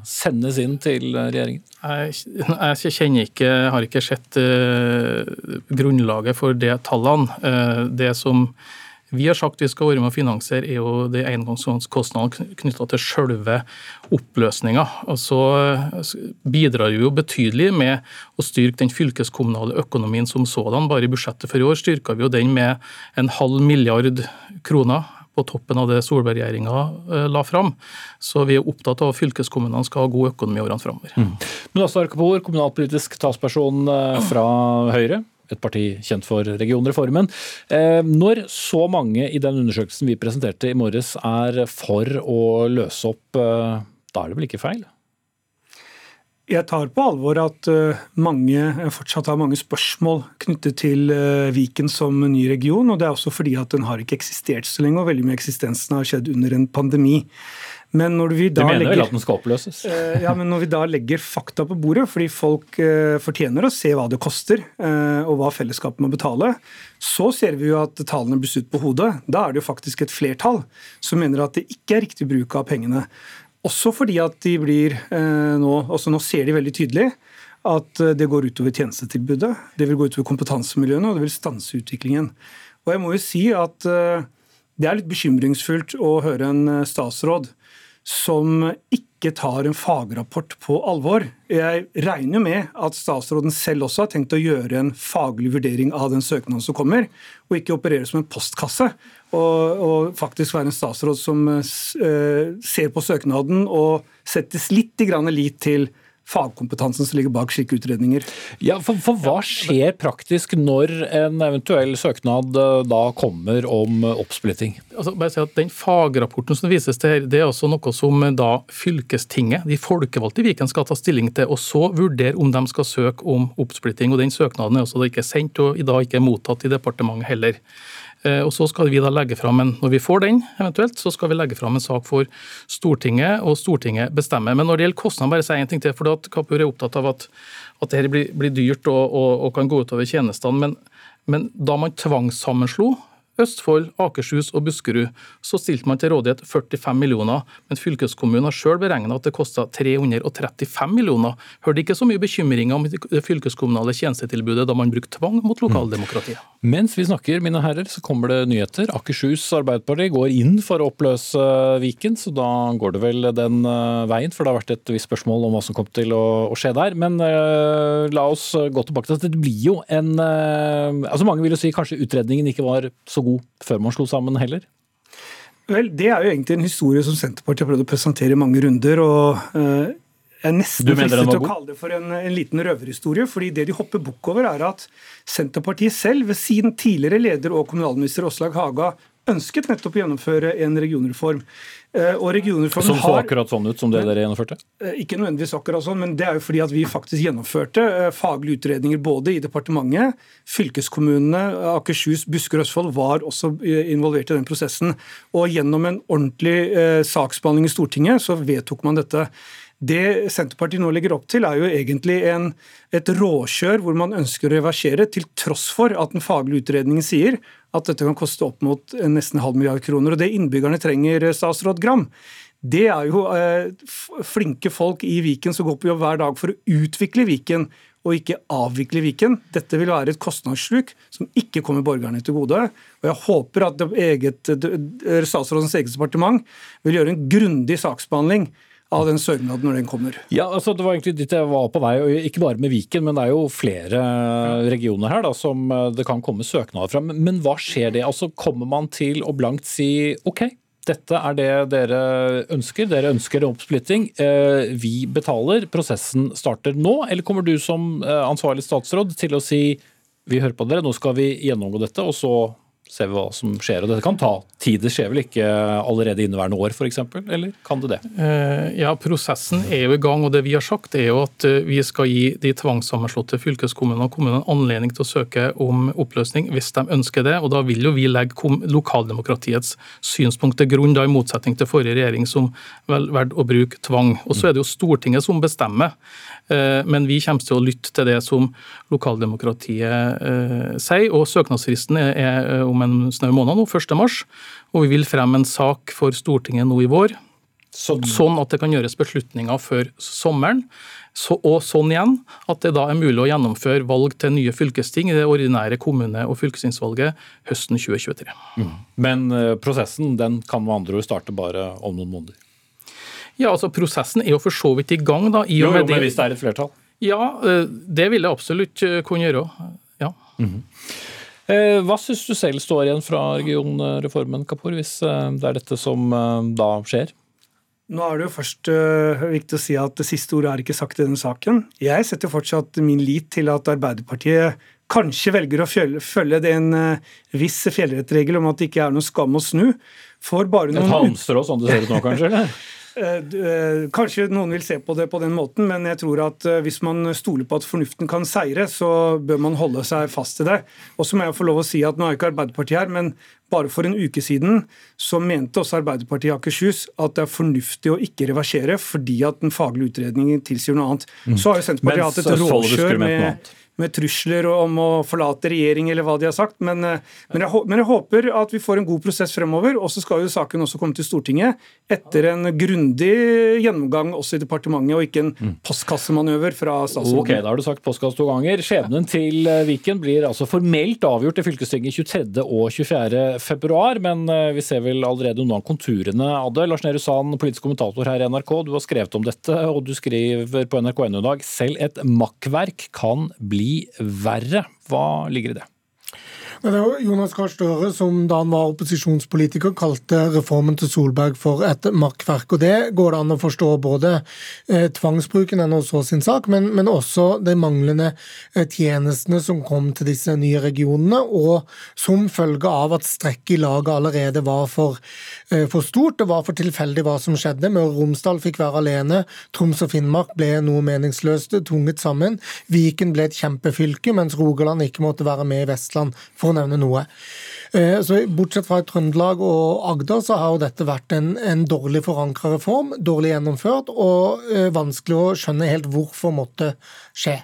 sendes inn til regjeringen?
Jeg, jeg kjenner ikke, har ikke sett grunnlaget for de tallene. Det som vi har sagt vi skal være med å finansiere, er jo de engangskostnadene knytta til selve oppløsninga. Så bidrar vi jo betydelig med å styrke den fylkeskommunale økonomien som sådan. Bare i budsjettet for i år styrka vi jo den med en halv milliard kroner på toppen av det Solberg-regjeringa eh, la fram. Så vi er opptatt av at fylkeskommunene skal ha god økonomi i årene framover. Mm.
Mudassar Kapur, kommunalpolitisk talsperson eh, fra Høyre et parti kjent for regionreformen. Eh, når så mange i den undersøkelsen vi presenterte i morges er for å løse opp, da er det vel ikke feil?
Jeg tar på alvor at eh, mange fortsatt har mange spørsmål knyttet til eh, Viken som ny region. og Det er også fordi at den har ikke eksistert så lenge, og veldig mye eksistensen har skjedd under en pandemi.
Men når vi da du mener legger, vel at den skal oppløses?
Eh, ja, men når vi da legger fakta på bordet, fordi folk fortjener å se hva det koster, og hva fellesskapet må betale, så ser vi jo at tallene blir snudd på hodet. Da er det jo faktisk et flertall som mener at det ikke er riktig bruk av pengene. Også fordi at de blir eh, nå også Nå ser de veldig tydelig at eh, det går utover tjenestetilbudet. Det vil gå utover kompetansemiljøene, og det vil stanse utviklingen. Og jeg må jo si at eh, det er litt bekymringsfullt å høre en statsråd som ikke tar en fagrapport på alvor. Jeg regner med at statsråden selv også har tenkt å gjøre en faglig vurdering av den søknaden som kommer, og ikke operere som en postkasse. Og, og faktisk være en statsråd som uh, ser på søknaden og settes litt lit til fagkompetansen som ligger bak slike utredninger.
Ja, for, for, Hva skjer praktisk når en eventuell søknad eh, da kommer om oppsplitting?
Altså, bare si at Den fagrapporten som vises til her, det er også noe som eh, da fylkestinget, de folkevalgte i Viken, skal ta stilling til, og så vurdere om de skal søke om oppsplitting. og Den søknaden er også da ikke sendt og i dag ikke mottatt i departementet heller. Eh, og så skal vi da legge fram en, Når vi får den, eventuelt, så skal vi legge fram en sak for Stortinget, og Stortinget bestemmer. Men når det gjelder kostnader, bare si en ting til. for at Kapur er opptatt av at, at dette blir, blir dyrt og, og, og, kan gå utover tjenestene. Men, men da man tvangssammenslo Østfold, Akershus og Buskerud, så stilte man til rådighet 45 millioner, men fylkeskommunen har sjøl beregna at det kosta 335 millioner. Hørte ikke så mye bekymringer om det fylkeskommunale tjenestetilbudet da man brukte tvang mot lokaldemokratiet.
Mm. Mens vi snakker, mine herrer, så kommer det nyheter. Akershus Arbeiderparti går inn for å oppløse Viken, så da går det vel den eh, veien. For det har vært et visst spørsmål om hva som kom til å, skje der. Men uh, la oss gå tilbake til at det blir jo en uh, altså Mange vil jo si kanskje utredningen ikke var så god god før man slo sammen heller?
Vel, Det er jo egentlig en historie som Senterpartiet har prøvd å presentere i mange runder. og uh, Jeg er nesten fristet til å kalle det for en, en, liten røverhistorie. fordi Det de hopper bukk over, er at Senterpartiet selv, ved sin tidligere leder og kommunalminister Åslaug Haga, ønsket nettopp å gjennomføre en regionreform.
Eh, og regionreformen Som så akkurat sånn ut som det dere gjennomførte?
Eh, ikke nødvendigvis akkurat sånn, men det er jo fordi at vi faktisk gjennomførte eh, faglige utredninger både i departementet, fylkeskommunene, Akershus, Buskerud og Østfold var også involvert i den prosessen. Og gjennom en ordentlig saksbehandling i Stortinget så vedtok man dette. Det Senterpartiet nå legger opp til, er jo egentlig en, et råkjør hvor man ønsker å reversere, til tross for at den faglige utredningen sier at dette kan koste opp mot nesten halv milliard kroner. Og det innbyggerne trenger, statsråd Gram, det er jo eh, flinke folk i Viken som går på jobb hver dag for å utvikle Viken og ikke avvikle Viken. Dette vil være et kostnadssluk som ikke kommer borgerne til gode. Og Jeg håper at eget, statsrådens eget departement vil gjøre en grundig saksbehandling av den søknaden når den kommer.
Ja, altså Det var egentlig dit jeg var på vei, ikke bare med Viken, men det er jo flere regioner her da, som eh, det kan komme søknader fra. Men hva skjer det? Altså Kommer man til å blankt si OK, dette er det dere ønsker, dere ønsker oppsplitting. Eh, vi betaler, prosessen starter nå. Eller kommer du som eh, ansvarlig statsråd til å si vi hører på dere, nå skal vi gjennomgå dette, og så ser vi hva som skjer. og Dette kan ta tid. Det skjer vel ikke allerede inneværende år f.eks., eller kan det det?
Eh, ja, Prosessen er jo i gang. og Det vi har sagt er jo at eh, vi skal gi de tvangssammenslåtte fylkeskommunene og kommunene anledning til å søke om oppløsning hvis de ønsker det. og Da vil jo vi legge lokaldemokratiets synspunkt til grunn, da i motsetning til forrige regjering som vel valgte å bruke tvang. Og Så er det jo Stortinget som bestemmer. Eh, men vi kommer til å lytte til det som lokaldemokratiet sier. og Søknadsfristen er om en snau måned nå, 1. mars. Og vi vil fremme en sak for Stortinget nå i vår. Sånn. sånn at det kan gjøres beslutninger før sommeren. Så, og sånn igjen at det da er mulig å gjennomføre valg til nye fylkesting i det ordinære kommune- og fylkestingsvalget høsten 2023. Mm.
Men uh, prosessen den kan med andre ord starte bare om noen måneder?
Ja, altså Prosessen er jo for så vidt i gang. da.
I jo, jo, men hvis det er et flertall?
Ja, uh, det vil det absolutt uh, kunne gjøre. Ja. Mm -hmm.
Eh, hva syns du selv står igjen fra regionreformen, Kapur, hvis eh, det er dette som eh, da skjer?
Nå er det jo først uh, viktig å si at det siste ordet er ikke sagt i denne saken. Jeg setter fortsatt min lit til at Arbeiderpartiet kanskje velger å følge en uh, viss fjellrettregel om at det ikke er noe skam å snu.
For bare noen... Et halmstrå, sånn det ser ut nå, kanskje? eller? [laughs]
Eh, eh, kanskje noen vil se på det på den måten, men jeg tror at eh, hvis man stoler på at fornuften kan seire, så bør man holde seg fast til det. Og så må jeg få lov å si at Nå er ikke Arbeiderpartiet her, men bare for en uke siden så mente også Arbeiderpartiet i Akershus at det er fornuftig å ikke reversere fordi at den faglige utredningen tilsier noe annet. Mm. Så har jo Senterpartiet hatt et råkjør med med trusler om å forlate regjering, eller hva de har sagt. Men, eh, men, jeg, men, jeg, håper at vi får en god prosess fremover. Og så skal jo saken også komme til Stortinget etter en grundig gjennomgang også i departementet, og ikke en mm. postkassemanøver fra statsråden.
Ok, da har du sagt postkasse to ganger. Skjebnen til eh, Viken blir altså formelt avgjort i fylkestinget 23. og 24. februar, men eh, vi ser vel allerede noen av konturene av det. Lars Nehru Sand, politisk kommentator her i NRK, du har skrevet om dette, og du skriver på nrk.no i dag selv et makkverk kan bli verre. Hva ligger i det?
Det var Jonas Gahr Støre som da han var opposisjonspolitiker kalte reformen til Solberg for et makkverk. Og Det går det an å forstå både eh, tvangsbruken er nå så sin sak, men, men også de manglende eh, tjenestene som kom til disse nye regionene, og som følge av at strekket i laget allerede var for, eh, for stort. Det var for tilfeldig hva som skjedde. Møre og Romsdal fikk være alene. Troms og Finnmark ble noe meningsløst tvunget sammen. Viken ble et kjempefylke, mens Rogaland ikke måtte være med i Vestland. for for å nevne noe. Eh, så Bortsett fra Trøndelag og Agder, så har jo dette vært en, en dårlig forankra reform, dårlig gjennomført, og eh, vanskelig å skjønne helt hvorfor måtte skje.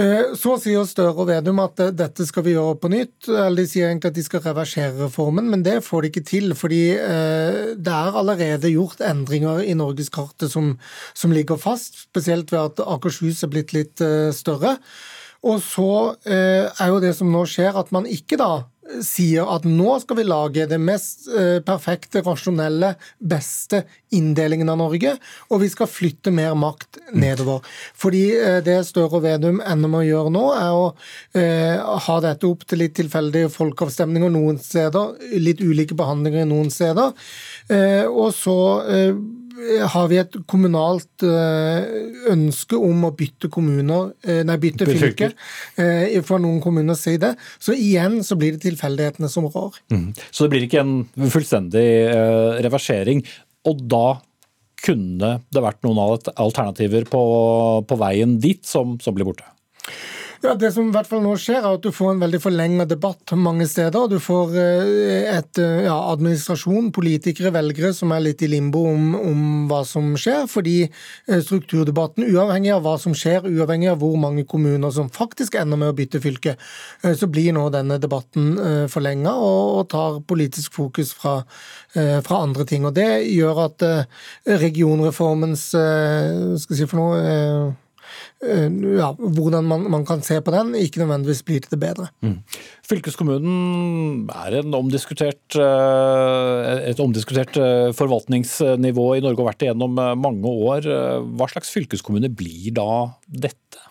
Eh, så sier Støre og Vedum at dette skal vi gjøre på nytt. eller De sier egentlig at de skal reversere reformen, men det får de ikke til. Fordi det er allerede gjort endringer i norgeskartet som, som ligger fast, spesielt ved at Akershus er blitt litt større. Og så eh, er jo det som nå skjer, at man ikke da sier at nå skal vi lage det mest eh, perfekte, rasjonelle, beste inndelingen av Norge, og vi skal flytte mer makt nedover. Fordi eh, det Støre og Vedum ender med å gjøre nå, er å eh, ha dette opp til litt tilfeldige folkeavstemninger noen steder, litt ulike behandlinger noen steder, eh, og så eh, har vi et kommunalt eh, ønske om å bytte kommuner, eh, nei, bytte fylke, eh, for noen kommuner sier det. Så igjen så blir det tilfeldighetene som rår. Mm.
Så det blir ikke en fullstendig reversering. Og da kunne det vært noen alternativer på, på veien dit som, som blir borte?
Ja, Det som i hvert fall nå skjer, er at du får en veldig forlenget debatt mange steder. Du får eh, et eh, ja, administrasjon, politikere, velgere som er litt i limbo om, om, hva som skjer. Fordi eh, strukturdebatten, uavhengig av hva som skjer, uavhengig av hvor mange kommuner som faktisk ender med å bytte fylke, så blir nå denne debatten forlenget og, tar politisk fokus fra, fra, andre ting. Og Det gjør at regionreformens skal si for noe ja, hvordan man, man, kan se på den, ikke nødvendigvis blir til det bedre. Mm.
Fylkeskommunen er omdiskutert, eh, et omdiskutert eh, forvaltningsnivå i Norge og vært det gjennom mange år. Hva slags fylkeskommune blir da dette?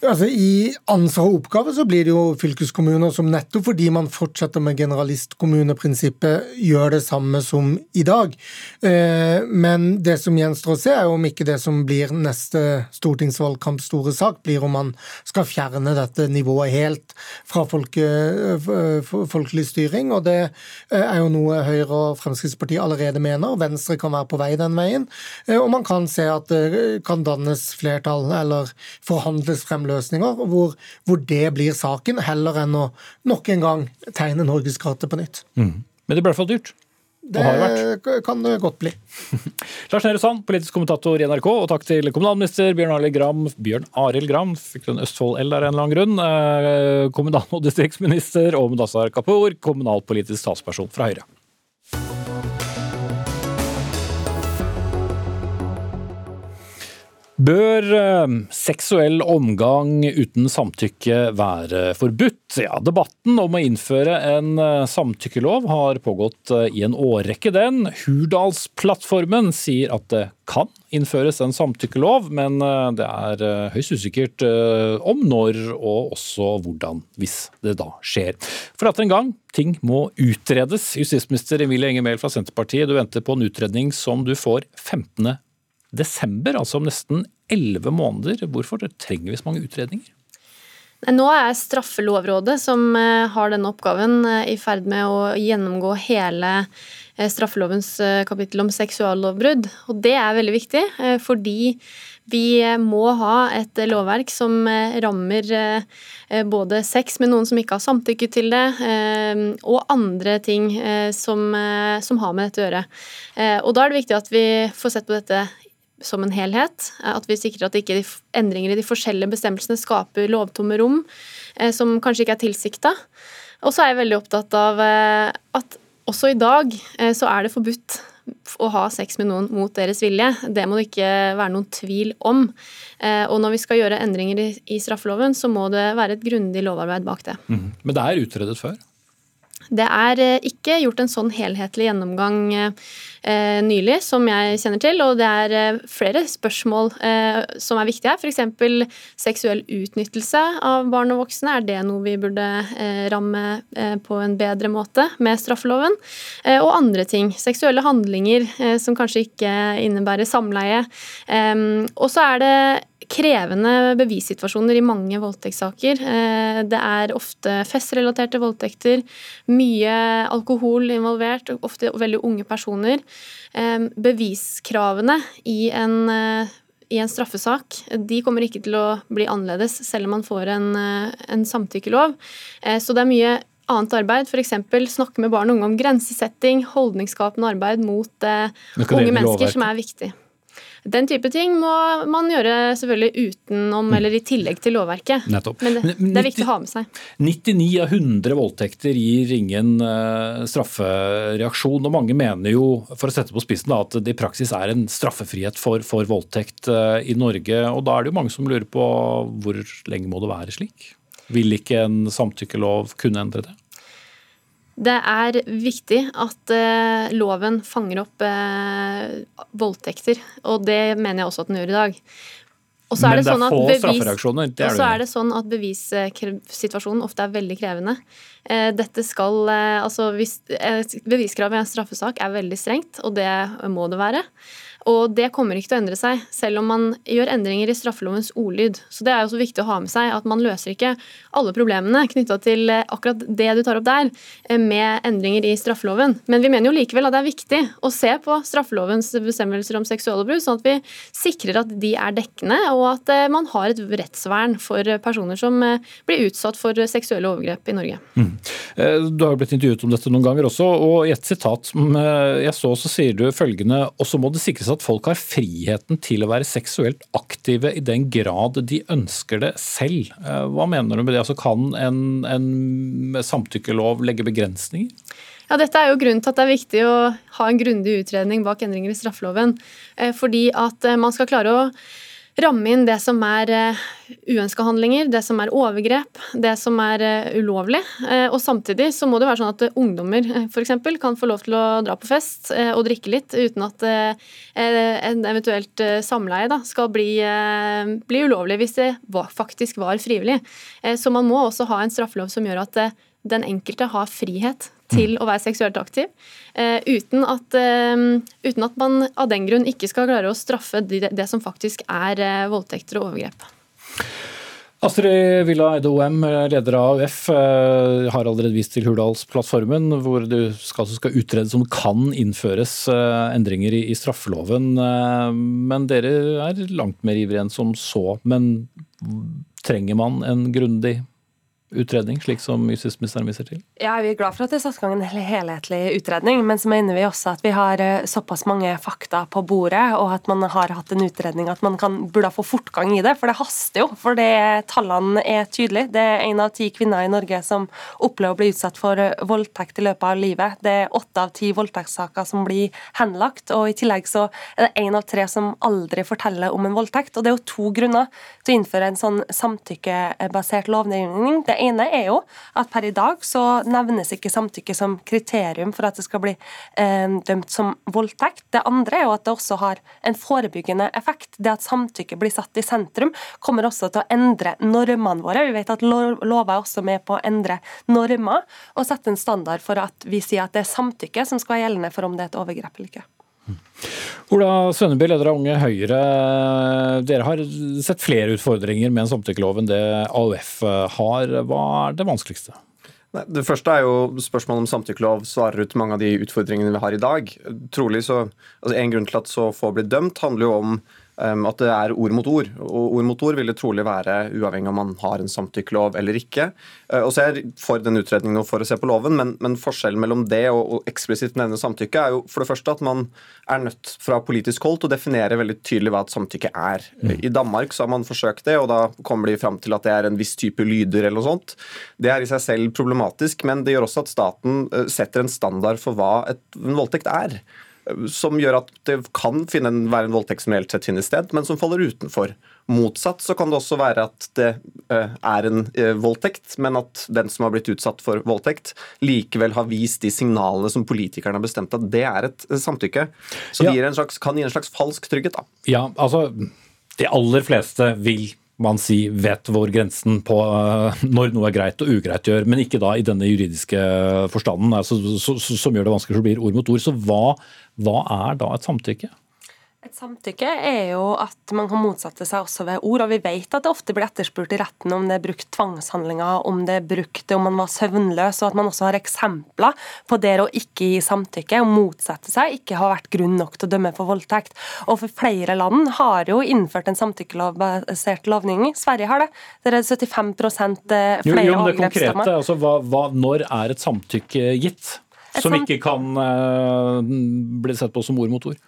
Altså, I ansvar og oppgave så blir det jo fylkeskommuner som nettopp fordi man fortsetter med generalistkommuneprinsippet, gjør det samme som i dag. Eh, men det som gjenstår å se, er om ikke det som blir neste stortingsvalgkamp store sak, blir om man skal fjerne dette nivået helt fra folke, folkelig styring. Og det eh, er jo noe Høyre og Fremskrittspartiet allerede mener. Venstre kan være på vei den veien. Eh, og man kan se at det kan dannes flertall eller forhandles frem løsninger, hvor, hvor, det blir saken, heller enn å nok en gang tegne norgeskartet på nytt.
Mm. Men det ble i hvert fall dyrt.
Det, det kan det godt bli. [laughs]
Lars Nehru Sand, politisk kommentator i NRK, og takk til kommunalminister Bjørn Arild Gram. Bjørn Arild Gram fikk du en Østfold-L der en eller annen grunn. Eh, kommunal- og distriktsminister og Mudassar Kapur, kommunalpolitisk talsperson fra Høyre. Bør eh, seksuell omgang uten samtykke være forbudt? Ja, Debatten om å innføre en eh, samtykkelov har pågått eh, i en årrekke, den. Hurdalsplattformen sier at det kan innføres en samtykkelov, men det er høyst usikkert om når og også hvordan, hvis det da skjer. For at en gang, ting må utredes. Justisminister Emilie Enger Mehl fra Senterpartiet, du venter på en utredning som du får 15 desember, altså om nesten elleve måneder. Hvorfor trenger vi så mange utredninger?
Nå er Straffelovrådet, som eh, har denne oppgaven, eh, i ferd med å gjennomgå hele eh, straffelovens kapittel om seksuallovbrudd. Og det er veldig viktig, fordi vi må ha et lovverk som rammer både sex med noen som ikke har samtykke til det, og andre ting som, som har med dette å gjøre. Og da er det viktig at vi får sett på dette som en helhet. At vi sikrer at ikke endringer i de forskjellige bestemmelsene skaper lovtomme rom eh, som kanskje ikke er tilsikta. Og så er jeg veldig opptatt av eh, at også i dag eh, så er det forbudt å ha sex med noen mot deres vilje. Det må det ikke være noen tvil om. Og når vi skal gjøre endringer i straffeloven, så må det være et grundig lovarbeid bak det.
Mm. Men det er utredet før?
Det er ikke gjort en sånn helhetlig gjennomgang eh, nylig, som jeg kjenner til. Og det er eh, flere spørsmål eh, som er viktige her. F.eks. seksuell utnyttelse av barn og voksne. Er det noe vi burde eh, ramme eh, på en bedre måte med straffeloven? Eh, og andre ting. Seksuelle handlinger som kanskje ikke innebærer samleie. og så er det krevende bevissituasjoner i mange voldtektssaker. Det er ofte festrelaterte voldtekter, mye alkohol involvert, ofte veldig unge personer beviskravene i en, eh, i en straffesak de kommer ikke til å bli annerledes selv om man får en, eh, en samtykkelov. Eh, så det er mye annet arbeid, f.eks. snakke med barn og unge om grensesetting, holdningsskapende arbeid mot unge mennesker, som er viktig. Den type ting må man gjøre selvfølgelig utenom mm. eller i tillegg til lovverket.
Nettopp.
Men det, det, er viktig å ha med seg.
99 av 100 voldtekter gir ingen uh, straffereaksjon. og Mange mener jo for å sette på spissen da, at det i praksis er en straffefrihet for, for voldtekt uh, i Norge. og Da er det jo mange som lurer på hvor lenge må det være slik? Vil ikke en samtykkelov kunne endre det?
Det er viktig at eh, loven fanger opp eh, voldtekter, og det mener jeg også at den gjør i dag.
Men det er, sånn få straffereaksjoner?
Og så er det sånn at bevissituasjonen ofte er veldig krevende. Eh, dette skal, altså hvis, Beviskravet i en straffesak er veldig strengt, og det må det være. Og det kommer ikke til å endre seg, selv om man gjør endringer i straffelovens ordlyd. Så det er også viktig å ha med seg at man løser ikke alle problemene knytta til eh, akkurat det du tar opp der, eh, med endringer i straffeloven. Men vi mener jo likevel at det er viktig å se på straffelovens bestemmelser om seksuallovbrudd, sånn at vi sikrer at de er dekkende, og at eh, man har et rettsvern for personer som blir utsatt for seksuelle overgrep i Norge. Mm.
Du har jo blitt intervjuet om dette noen ganger også, og i et sitat som jeg så, så sier du følgende også må det sikres at folk har friheten til å være seksuelt aktive i den grad de ønsker det selv. Eh, hva mener du med det? Altså, kan en, en samtykkelov legge begrensninger?
Ja, Dette er jo grunnen til at det er viktig å ha en grundig utredning bak endringer i straffeloven. Eh, fordi at eh, man skal klare å ramme inn det som er uh, uønska handlinger, det som er overgrep, det som er uh, ulovlig. Uh, og samtidig så må det være sånn at ungdommer f.eks. kan få lov til å dra på fest og drikke litt uten at en eventuelt samleie da, skal bli, bli, ulovlig hvis det faktisk var frivillig. så man må også ha en straffelov som gjør at den enkelte har frihet til å være seksuelt aktiv, uh, uten, at, uh, uten, at, man av den grunn ikke skal klare å straffe det, som faktisk er uh, voldtekter og overgrep.
Astrid Villa Eide OM, leder av AUF, har allerede vist til Hurdalsplattformen, hvor det skal, skal utredes om kan innføres endringer i straffeloven. Men dere er langt mer ivrige enn som så. Men trenger man en grundig utredning, slik som justisministeren viser til?
Ja, Vi er glad for at det er satt i gang en helhetlig utredning, men så mener vi også at vi har eh, såpass mange fakta på bordet, og at man har hatt en utredning at man kan, burde få fortgang i det. For det haster jo. For det, tallene er tydelige. Det er én av ti kvinner i Norge som opplever å bli utsatt for eh, voldtekt i løpet av livet. Det er åtte av ti voldtektssaker som blir henlagt, og i tillegg så er det én av tre som aldri forteller om en voldtekt. Og det er jo to grunner til å innføre en sånn samtykkebasert lovgivning. Det ene er jo at per i dag så nevnes ikke samtykke som kriterium for at det skal bli eh, dømt som voldtekt. Det andre er jo at det også har en forebyggende effekt. Det at samtykke blir satt i sentrum, kommer også til å endre normene våre. Vi vet at lover er også med på å endre normer og sette en standard for at vi sier at det er samtykke som skal være gjeldende for om det er et overgrep eller ikke.
Ola Sønneby, leder av Unge Høyre. Dere har sett flere utfordringer med en samtykkelov enn det AUF har. Hva er det vanskeligste?
Nei, det første er jo spørsmålet om samtykkelov svarer ut mange av de utfordringene vi har i dag. Trolig så, altså En grunn til at så få blir dømt, handler jo om at det er ord mot ord. Og ord mot ord vil det trolig være uavhengig om man har en samtykkelov eller ikke. Uh, og så er jeg for den utredningen og for å se på loven, men, men forskjellen mellom det og, og eksplisitt nevne samtykke er jo for det første at man er nødt fra politisk hold til å definere veldig tydelig hva et samtykke er. Mm. I Danmark så har man forsøkt det, og da kommer de fram til at det er en viss type lyder eller noe sånt. Det er i seg selv problematisk, men det gjør også at staten uh, setter en standard for hva et, en voldtekt er som gjør at det kan finne, være en voldtekt som reelt sett finner sted, men som faller utenfor. Motsatt så kan det også være at det uh, er en uh, voldtekt, men at den som har blitt utsatt for voldtekt, likevel har vist de signalene som politikerne har bestemt at det er et uh, samtykke. Så ja. det slags, kan gi en slags falsk trygghet. da.
Ja, altså De aller fleste vil man si vet hvor grensen på [laughs] når noe er greit og ugreit gjør, men ikke da i denne juridiske forstanden altså, som gjør det vanskelig, så blir ord mot ord. Så hva hva er da et samtykke?
Et samtykke er jo at man kan motsette seg også ved ord, og vi vet at det ofte blir etterspurt i retten om det er brukt tvangshandlinger, om det er brukt om man var søvnløs, og at man også har eksempler på det å ikke gi samtykke og motsette seg ikke har vært grunn nok til å dømme for voldtekt. Og for flere land har jo innført en samtykkelovbasert lovgivning. Sverige har det. Det er 75 flere
jo, jo, det konkrete, altså, hva, hva, Når er et samtykke gitt? Som ikke kan uh, bli sett på som ord mot ord?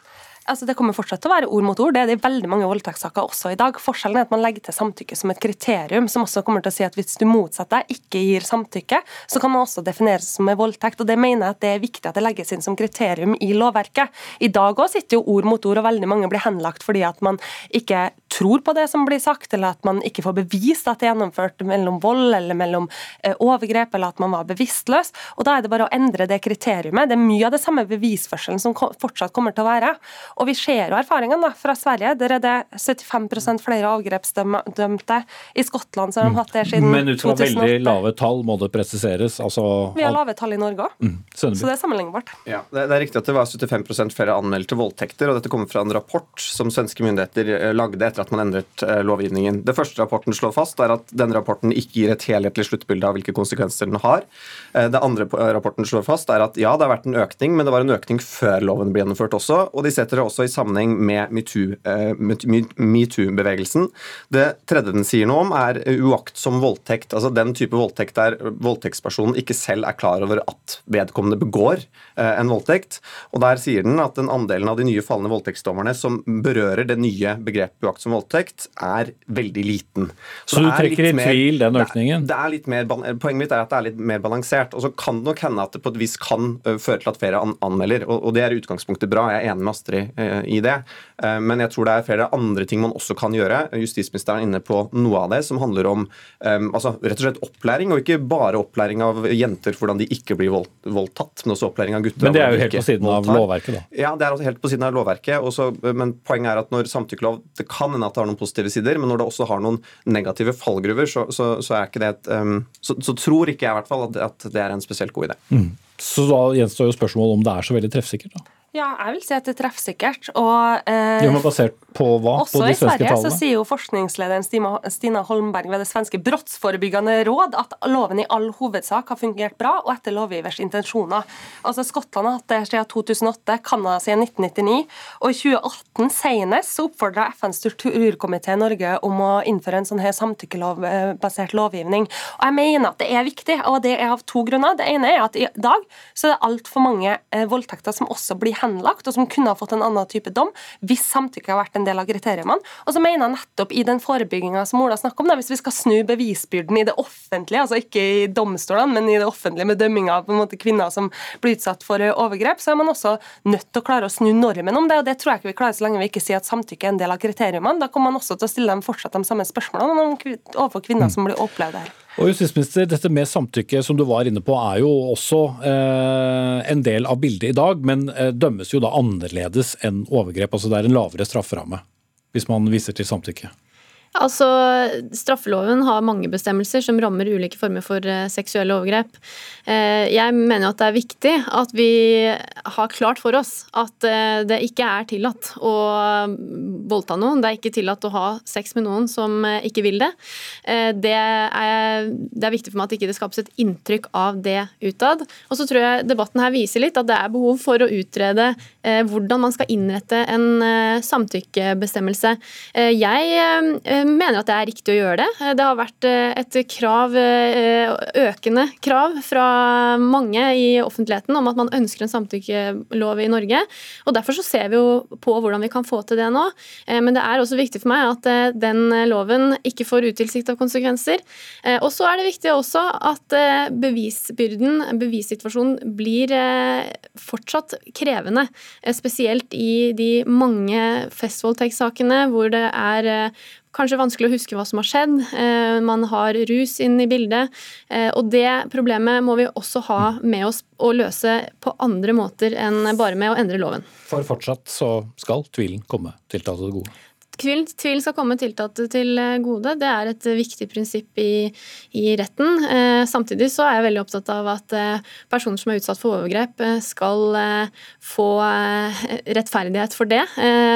Altså, det kommer fortsatt til å være ord mot ord. Det er det i veldig mange voldtektssaker også i dag. Forskjellen er at man legger til samtykke som et kriterium, som også kommer til å si at hvis du motsetter deg, ikke gir samtykke, så kan man også defineres som en voldtekt. og Det mener jeg at det er viktig at det legges inn som kriterium i lovverket. I dag òg sitter jo ord mot ord, og veldig mange blir henlagt fordi at man ikke tror på det som blir sagt, eller at man ikke får bevist at det er gjennomført mellom vold eller mellom eh, overgrep, eller at man var bevisstløs. Og Da er det bare å endre det kriteriumet. Det er mye av det samme bevisførselen som fortsatt kommer til å være. Og Vi ser jo erfaringene fra Sverige. Der er det 75% flere overgrepsdømte. I Skottland så har de hatt det siden 2008.
Men ut fra veldig lave tall må det presiseres? Altså,
Vi har lave tall i Norge òg, mm. så det er sammenlignbart.
Ja, det, er riktig at det var 75% flere anmeldte voldtekter, og dette kommer fra en rapport som svenske myndigheter eh, lagde etter at man endret eh, lovgivningen. Det første rapporten slår fast, er at denne rapporten ikke gir et helhetlig sluttbilde av hvilke konsekvenser den har. Eh, det andre rapporten slår fast, er at ja, det har vært en økning, men det var en økning før loven ble gjennomført også. Og de setter det også i sammenheng med metoo-bevegelsen. Det tredje den sier noe om, er uaktsom voldtekt. Altså den type voldtekt der voldtektspersonen ikke selv er klar over at vedkommende begår en voldtekt. Og der sier den at den andelen av de nye fallende voldtektsdommerne som berører det nye begrepet uaktsom som voldtekt, er veldig liten.
Så, så du trekker i tvil den økningen?
Det er, det er mer, poenget mitt er at det er litt mer balansert. Og så kan det nok hende at det på et vis kan føre til at flere an anmelder, og, og, det er i utgangspunktet bra. Jeg er enig med Astrid uh, i det. Uh, men jeg tror det er flere andre ting man også kan gjøre. Justisministeren er inne på noe av det som handler om altså, rett og slett opplæring, og ikke bare opplæring av jenter hvordan de ikke blir vold, voldtatt, men også opplæring av gutter.
Men det er jo helt på siden av lovverket, da?
Ja, det er altså helt på siden av lovverket. Også, men poenget er at når samtykkelov Det kan hende at det har noen positive sider, men når det også har noen negative fallgruver, så, så, så et um, så, tror ikke jeg i hvert fall at, at, det er en spesielt god idé. Mm.
Så da gjenstår jo spørsmålet om det er så veldig treffsikkert, da.
Ja, jeg vil si at det er treffsikkert. Og,
eh, jo, men basert på hva?
Også
på de
i Sverige så sier jo forskningslederen Stina Holmberg ved det svenske brottsforebyggende råd at loven i all hovedsak har fungert bra og etter lovgivers intensjoner. Altså Skottland har hatt det siden 2008, Canada siden 1999. Og i 2018 senest så oppfordra FNs strukturkomité Norge om å innføre en sånn her samtykkelovbasert lovgivning. Og jeg mener at det er viktig, og det er av to grunner. Det ene er at i dag så er det altfor mange eh, voldtekter som også blir henlagt, og som kunne ha fått en annen type dom hvis samtykke har vært en del av kriteriene. Og så mener jeg nettopp i den forebygginga som Ola snakker om, da, hvis vi skal snu bevisbyrden i det offentlige, altså ikke i domstolene, men i det offentlige med dømminga av på en måte, kvinner som blir utsatt for eh, overgrep, så er man også nødt til å klare å snu normen om det. og Det tror jeg ikke vi klarer så lenge vi ikke sier at samtykke er en del av kriteriene. Da kommer man også til å stille dem fortsatt de samme spørsmålene overfor kvinner som blir opplevd her.
Og justisminister, Dette med samtykke som du var inne på er jo også eh, en del av bildet i dag, men eh, dømmes jo da annerledes enn overgrep. altså Det er en lavere strafferamme hvis man viser til samtykke.
Altså, Straffeloven har mange bestemmelser som rammer ulike former for eh, seksuelle overgrep. Eh, jeg mener at det er viktig at vi har klart for oss at eh, det ikke er tillatt å voldta noen. Det er ikke tillatt å ha sex med noen som ikke vil det. Det er, det er viktig for meg at det ikke skapes et inntrykk av det utad. Og så tror jeg debatten her viser litt at det er behov for å utrede hvordan man skal innrette en samtykkebestemmelse. Jeg mener at det er riktig å gjøre det. Eh, det har vært eh, et krav, eh, økende krav fra mange i offentligheten om at man ønsker en samtykkelov i Norge. og Derfor så ser vi jo på hvordan vi kan få til det nå. Men det er også viktig for meg at den loven ikke får utilsikta konsekvenser. Og så er det viktig også at bevisbyrden, bevissituasjonen, blir fortsatt krevende. Spesielt i de mange festvoldtektssakene hvor det er kanskje vanskelig å huske hva som har skjedd. Eh, man har rus inn i bildet. Eh, og det problemet må vi også ha med oss og løse på andre måter enn bare med å endre loven.
For fortsatt så skal tvilen komme tiltalte til gode?
Tvil, tvil skal komme tiltalte til eh, gode. Det er et viktig prinsipp i, i retten. Eh, samtidig så er jeg veldig opptatt av at eh, personer som er utsatt for overgrep, eh, skal eh, få eh, rettferdighet for det.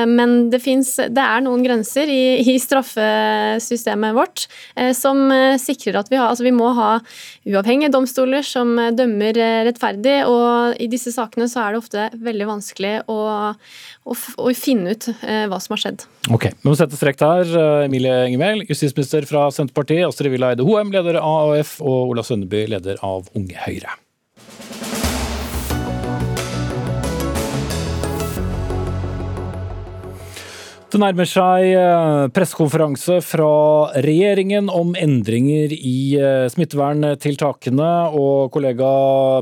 men det, finnes, det er noen grenser i, i straffesystemet vårt som sikrer at vi har Altså vi må ha uavhengige domstoler som dømmer rettferdig, og i disse sakene så er det ofte veldig vanskelig å, å, å finne ut hva som har skjedd.
Ok, Vi må sette strek der. Eh, Emilie Engemel, justisminister fra Senterpartiet. Astrid Villa Eide Hoem, leder av AUF. Og Ola Sønneby, leder av Unge Høyre. Det nærmer seg eh, pressekonferanse fra regjeringen om endringer i eh, smitteverntiltakene. Og kollega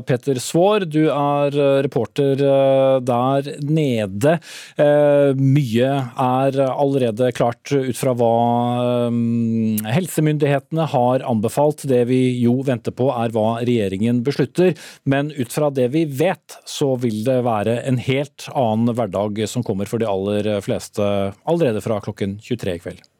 Peter Svaar, du er eh, reporter der nede. Mye er allerede klart ut fra hva helsemyndighetene har anbefalt. Det vi jo venter på er hva regjeringen beslutter. Men ut fra det vi vet, så vil det være en helt annen hverdag som kommer for de aller fleste allerede fra klokken 23 i kveld.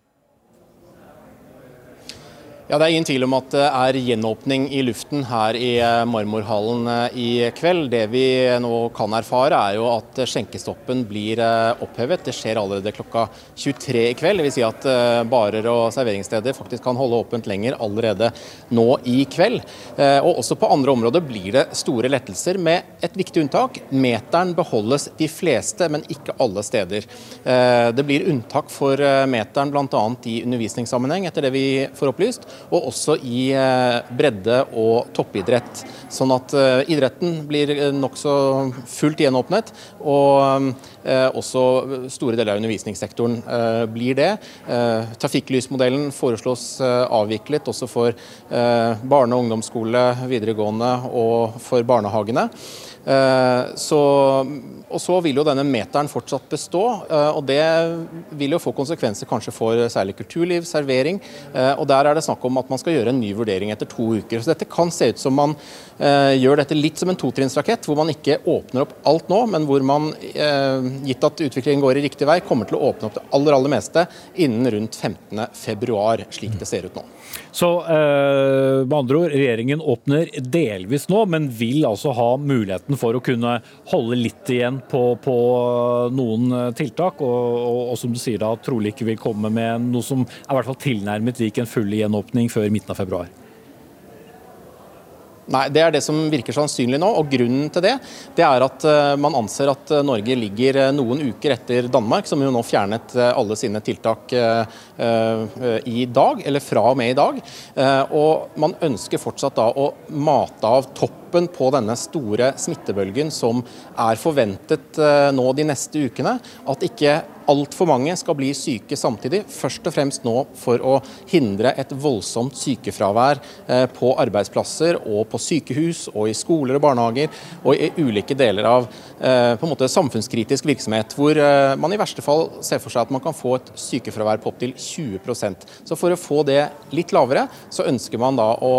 Ja, Det er ingen tvil om at det er gjenåpning i luften her i eh, Marmorhallen eh, i kveld. Det vi nå kan erfare er jo at skjenkestoppen blir eh, opphevet. Det skjer allerede klokka 23 i kveld. Det vil si at barer og serveringssteder faktisk kan holde åpent lenger allerede nå i kveld. Og også på andre områder blir det store lettelser, med et viktig unntak. Meteren beholdes de fleste, men ikke alle steder. Det blir unntak for meteren bl.a. i undervisningssammenheng, etter det vi får opplyst og også i eh, bredde- og toppidrett. Sånn at eh, idretten blir eh, nokså fullt gjenåpnet. og også store deler av undervisningssektoren blir det. Trafikklysmodellen foreslås avviklet også for barne- og ungdomsskole, videregående og for barnehagene. Så og så vil jo denne meteren fortsatt bestå, eh, og det vil jo få konsekvenser kanskje for særlig kulturliv, servering. Eh, og der er det snakk om at man skal gjøre en ny vurdering etter to uker. Så dette kan se ut som man eh, gjør dette litt som en totrinnsrakett, hvor man ikke åpner opp alt nå, men hvor man, gitt at utviklingen går i riktig vei, kommer til å åpne opp det aller, aller meste innen rundt 15.2, slik det ser ut nå.
Så med andre ord, regjeringen åpner delvis nå, men vil altså ha muligheten for å kunne holde litt igjen på, på noen eh, tiltak, og, og, og, som du sier da, trolig ikke vil komme med noe som er i hvert fall tilnærmet lik en full gjenåpning før midten av februar?
Nei, Det er det som virker sannsynlig nå. og Grunnen til det det er at uh, man anser at uh, Norge ligger uh, noen uker etter Danmark, som jo nå fjernet alle sine tiltak i dag, eller fra og med i dag. og Man ønsker fortsatt da å mate av toppen på denne store smittebølgen som er forventet nå de neste ukene. At ikke altfor mange skal bli syke samtidig. Først og fremst nå for å hindre et voldsomt sykefravær eh, på arbeidsplasser og på sykehus og i skoler og barnehager og i ulike deler av eh, på en måte samfunnskritisk virksomhet, hvor eh, man i verste fall ser for seg at man kan få et sykefravær på opptil 20% Så For å få det litt lavere, så ønsker man da å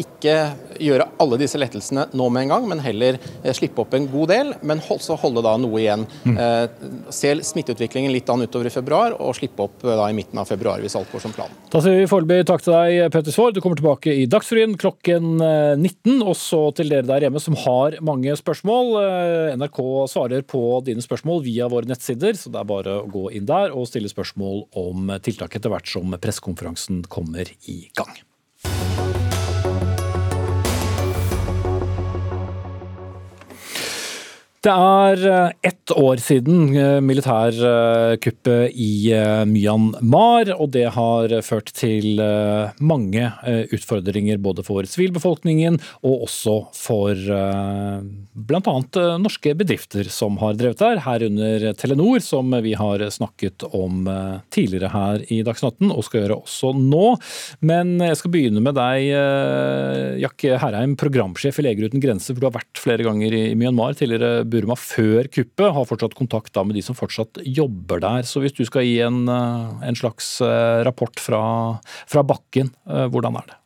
ikke gjøre alle disse lettelsene nå med en gang, men heller slippe opp en god del, men også holde da noe igjen. Mm. Se smitteutviklingen litt an utover i februar, og slippe opp eh, da i midten av februar hvis alt går som planen.
Da sier vi foreløpig takk til deg, Petter Svaar. Du kommer tilbake i Dagsrevyen klokken 19. Eh, og så til dere der hjemme som har mange spørsmål. Eh, NRK svarer på dine spørsmål via våre nettsider, så det er bare å gå inn der og stille spørsmål om tiltak etter hvert som pressekonferansen kommer i gang. Det er eh, ett år siden eh, militærkuppet i eh, Myanmar, og det har ført til mange utfordringer både for sivilbefolkningen og også for bl.a. norske bedrifter som har drevet der, herunder Telenor, som vi har snakket om tidligere her i Dagsnytt og skal gjøre også nå. Men jeg skal begynne med deg, Jakke Herheim, programsjef i Leger uten grenser, for du har vært flere ganger i Myanmar tidligere Burma før kuppet, har fortsatt kontakt med de som fortsatt jobber der. Så hvis du skal gi en, eh, en slags eh, rapport fra, fra bakken, eh, hvordan er det?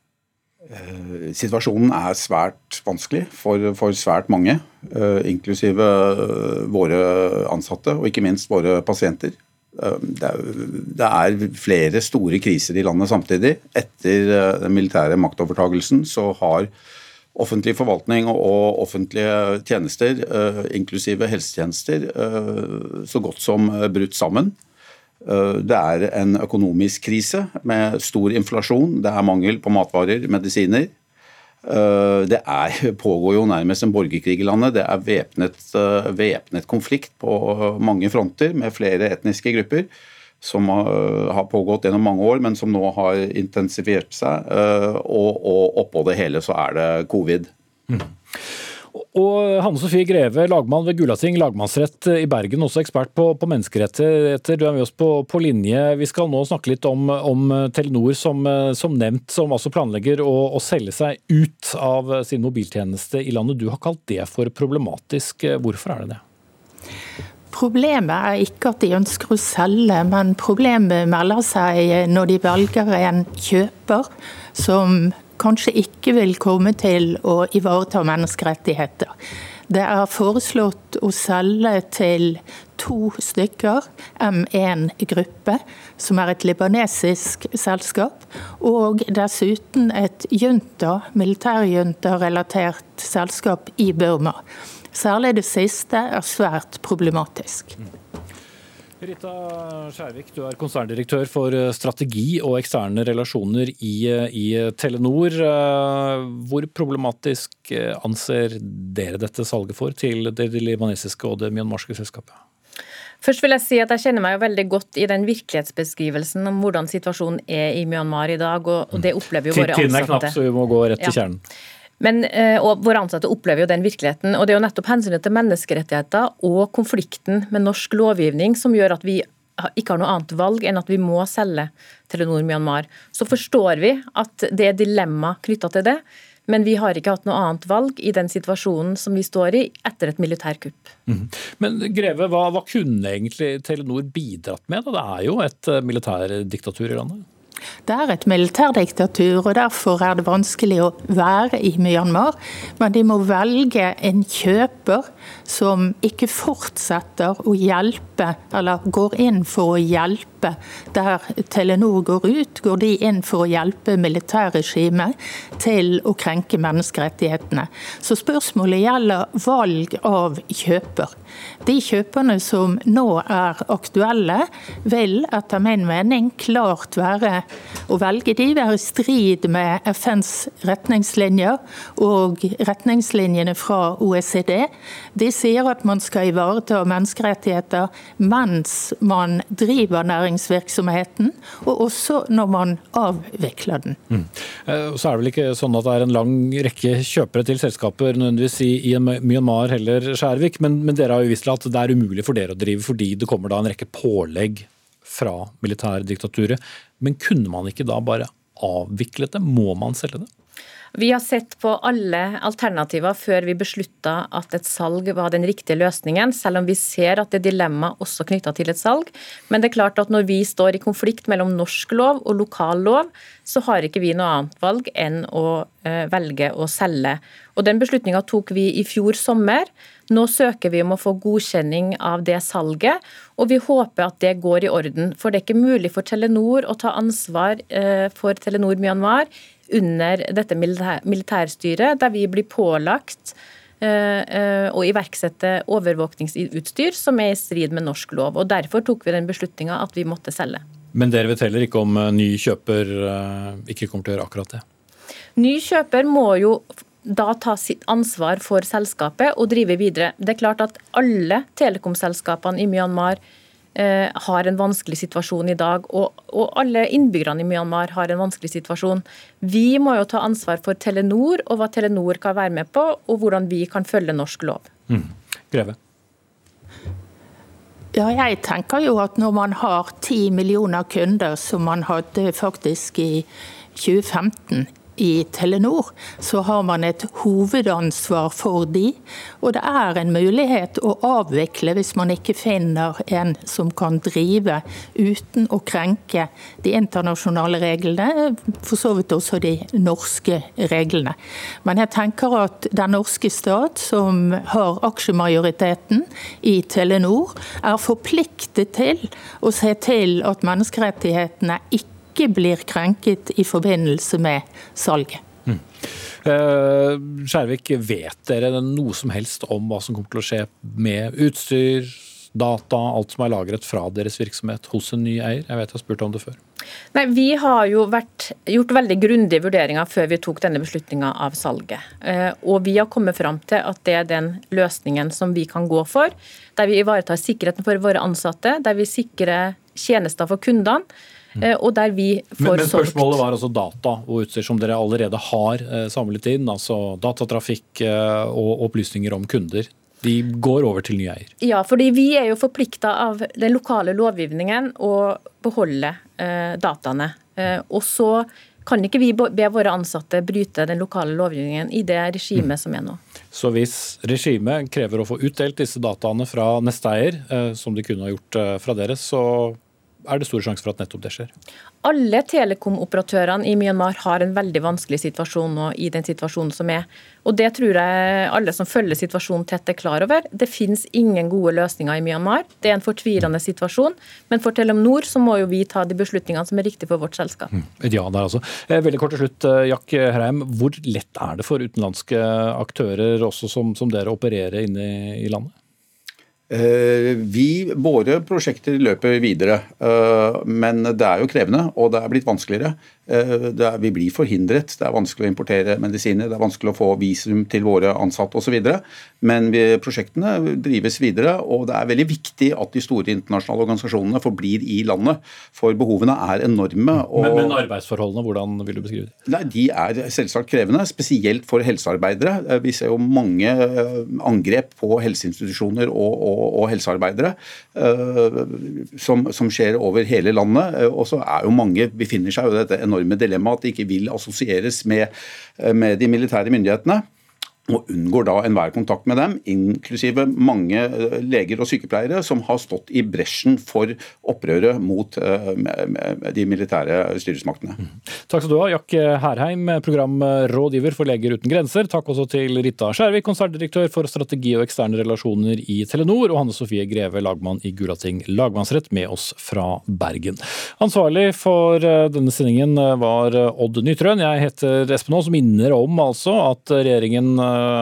Situasjonen er svært vanskelig for, for svært mange, inklusive våre ansatte og ikke minst våre pasienter. Det er, det er, flere store kriser i landet samtidig. Etter den militære maktovertagelsen så har offentlig forvaltning og offentlige tjenester, eh, inklusive helsetjenester, eh, så godt som brutt sammen. Eh, det er en økonomisk krise med stor inflasjon, det er mangel på matvarer, medisiner. Det er, [laughs] pågår jo nærmest en borgerkrig i landet. Det er væpnet konflikt på mange fronter med flere etniske grupper som har pågått gjennom mange år, men som nå har intensivert seg. Eh, og, og oppå det hele så er det covid. Mm.
Og Hanne Sofie Greve, lagmann ved Gulating lagmannsrett i Bergen, også ekspert på, på menneskerettigheter. Du er med oss på, på, linje. Vi skal nå snakke litt om, om Telenor, som, som, nevnt, som altså planlegger å, å, selge seg ut av sin mobiltjeneste i landet. Du har kalt det for problematisk. Hvorfor er det det?
Problemet er ikke at de ønsker å selge, men problemet melder seg når de velger en kjøper som kanskje ikke vil komme til å ivareta menneskerettigheter. Det er foreslått å selge til to stykker, M1 Gruppe, som er et libanesisk selskap, og dessuten et junta, militærjunta-relatert selskap i Burma. Særlig det siste er svært problematisk.
Rita Skjærvik, du er konserndirektør for eh, strategi og eksterne relasjoner i, eh, i, Telenor. Eh, hvor problematisk anser dere dette salget for til det libanesiske og det myanmarske selskapet?
Først vil jeg si at jeg kjenner meg jo veldig godt i den virkelighetsbeskrivelsen om hvordan situasjonen er i Myanmar i dag, og det opplever jo våre ansatte.
Tiden er knapp, så vi må gå rett til kjernen.
Men, eh, og Våre ansatte opplever jo den virkeligheten. og Det er jo nettopp hensynet til menneskerettigheter og konflikten med norsk lovgivning som gjør at vi ikke har noe annet valg enn at vi må selge Telenor Myanmar. Så forstår vi at det er dilemma knytta til det. Men vi har ikke hatt noe annet valg i den situasjonen som vi står i etter et militærkupp.
Mm. Men Greve, hva, hva, kunne egentlig Telenor bidratt med? Da? Det er jo et eh, militærdiktatur i landet?
Det er et militærdiktatur, og derfor er det vanskelig å være i Myanmar. Men de må velge en kjøper som ikke fortsetter å hjelpe, eller går inn for å hjelpe der Telenor går ut, går de inn for å hjelpe militærregimet til å krenke menneskerettighetene. Så spørsmålet gjelder valg av kjøper. De kjøperne som nå er aktuelle, vil etter min mening klart være å velge de være i strid med FNs retningslinjer og retningslinjene fra OECD. De sier at man skal ivareta menneskerettigheter mens man driver næringsvirksomheten, og også når man avvikler den. Mm.
Eh, så er det vel ikke sånn at det er en lang rekke kjøpere til selskaper nødvendigvis i, i Myanmar heller, Skjærvik, men, men dere har jo visst at det er umulig for dere å drive fordi det kommer da en rekke pålegg fra militærdiktaturet. Men kunne man ikke da bare avviklet det? Må man selge det?
Vi har sett på alle alternativer før vi beslutta at et salg var den riktige løsningen, selv om vi ser at det er dilemma også knytta til et salg. Men det er klart at når vi står i konflikt mellom norsk lov og lokal lov, så har ikke vi noe annet valg enn å eh, velge å selge. Og Den beslutninga tok vi i fjor sommer. Nå søker vi om å få godkjenning av det salget, og vi håper at det går i orden. For det er ikke mulig for Telenor å ta ansvar eh, for Telenor Myanmar under dette militærstyret, der vi blir pålagt eh, eh, å iverksette overvåkningsutstyr som er i strid med norsk lov. og Derfor tok vi den beslutninga at vi måtte selge.
Men dere vet heller ikke om eh, ny kjøper ikke kommer til å gjøre akkurat det?
Ny kjøper må jo da ta sitt ansvar for selskapet og drive videre. Det er klart at alle telekomselskapene i Myanmar har en vanskelig situasjon i dag, og, og, alle innbyggerne i Myanmar har en vanskelig situasjon. Vi må jo ta ansvar for Telenor og hva Telenor kan være med på, og hvordan vi kan følge norsk lov. Mm.
Greve.
Ja, jeg tenker jo at når man har ti millioner kunder, som man hadde faktisk i 2015 i Telenor, så har man et hovedansvar for de. Og det er en mulighet å avvikle hvis man ikke finner en som kan drive uten å krenke de internasjonale reglene, for så vidt også de norske reglene. Men jeg tenker at den norske stat, som har aksjemajoriteten i Telenor, er forpliktet til å se til at menneskerettighetene ikke ikke blir krenket i forbindelse med salget. Mm.
Eh, Skjærvik, vet dere noe som helst om hva som kommer til å skje med utstyr, data, alt som er lagret fra deres virksomhet hos en ny eier? Jeg vet jeg har spurt om det før.
Nei, Vi har jo vært, gjort veldig grundige vurderinger før vi tok denne beslutninga av salget. Eh, og vi har kommet fram til at det er den løsningen som vi kan gå for. Der vi ivaretar sikkerheten for våre ansatte, der vi sikrer tjenester for kundene og der vi får
men, men spørsmålet var altså data og utstyr som dere allerede har eh, samlet inn. Altså datatrafikk eh, og opplysninger om kunder. De går over til nye eier.
Ja, fordi vi er jo forplikta av den lokale lovgivningen å beholde eh, dataene. Eh, og så kan ikke vi be våre ansatte bryte den lokale lovgivningen i det regimet mm. som er nå.
Så hvis regimet krever å få utdelt disse dataene fra neste eier, eh, som de kunne ha gjort fra dere, så er det stor sjanse for at nettopp det skjer?
Alle telekomoperatørene i Myanmar har en veldig vanskelig situasjon nå i den situasjonen som er. Og Det tror jeg alle som følger situasjonen tett er klar over. Det finnes ingen gode løsninger i Myanmar. Det er en fortvilende situasjon. Men for Telenor så må jo vi ta de beslutningene som er riktige for vårt selskap. Mm.
Ja, der altså. Eh, veldig kort til slutt, eh, Jack Hreim. Hvor lett er det for utenlandske aktører også som, som dere opererer inne i landet?
Eh, vi, Våre prosjekter løper videre, eh, men det er jo krevende og det er blitt vanskeligere. Eh, er, vi blir forhindret. Det er vanskelig å importere medisiner, det er vanskelig å få visum til våre ansatte osv. Men vi, prosjektene drives videre, og det er veldig viktig at de store internasjonale organisasjonene forblir i landet. For behovene er enorme.
Og, men, men, arbeidsforholdene, hvordan vil du beskrive det?
Nei, De er selvsagt krevende, spesielt for helsearbeidere. Eh, vi ser jo mange eh, angrep på helseinstitusjoner og, og, og helsearbeidere som, som, skjer over hele landet. Og så er jo mange befinner seg jo dette enorme enorme dilemma at de ikke vil assosieres med, eh, med de militære myndighetene og unngår da enhver kontakt med dem, inklusive mange eh, leger og sykepleiere som har stått i bresjen for opprøret mot eh, de militære styresmaktene. Mm.
Takk skal du ha, Jack Herheim, programrådgiver for Leger uten grenser. Takk også til Rita Skjærvik, konserndirektør for strategi og eksterne relasjoner i Telenor, og Hanne Sofie Greve, lagmann i Gulating lagmannsrett, med oss fra Bergen. Ansvarlig for eh, denne sendingen var Odd Nytrøen. Jeg heter Espen Aas, minner om altså at regjeringen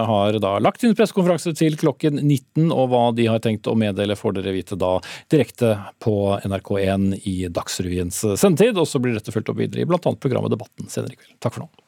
har da lagt inn pressekonferanse til klokken 19, og hva de har tenkt å meddele får dere vite da direkte på NRK1 i Dagsrevyens sendetid. Og så blir dette fulgt opp videre i bl.a. programmet Debatten senere i kveld. Takk for nå.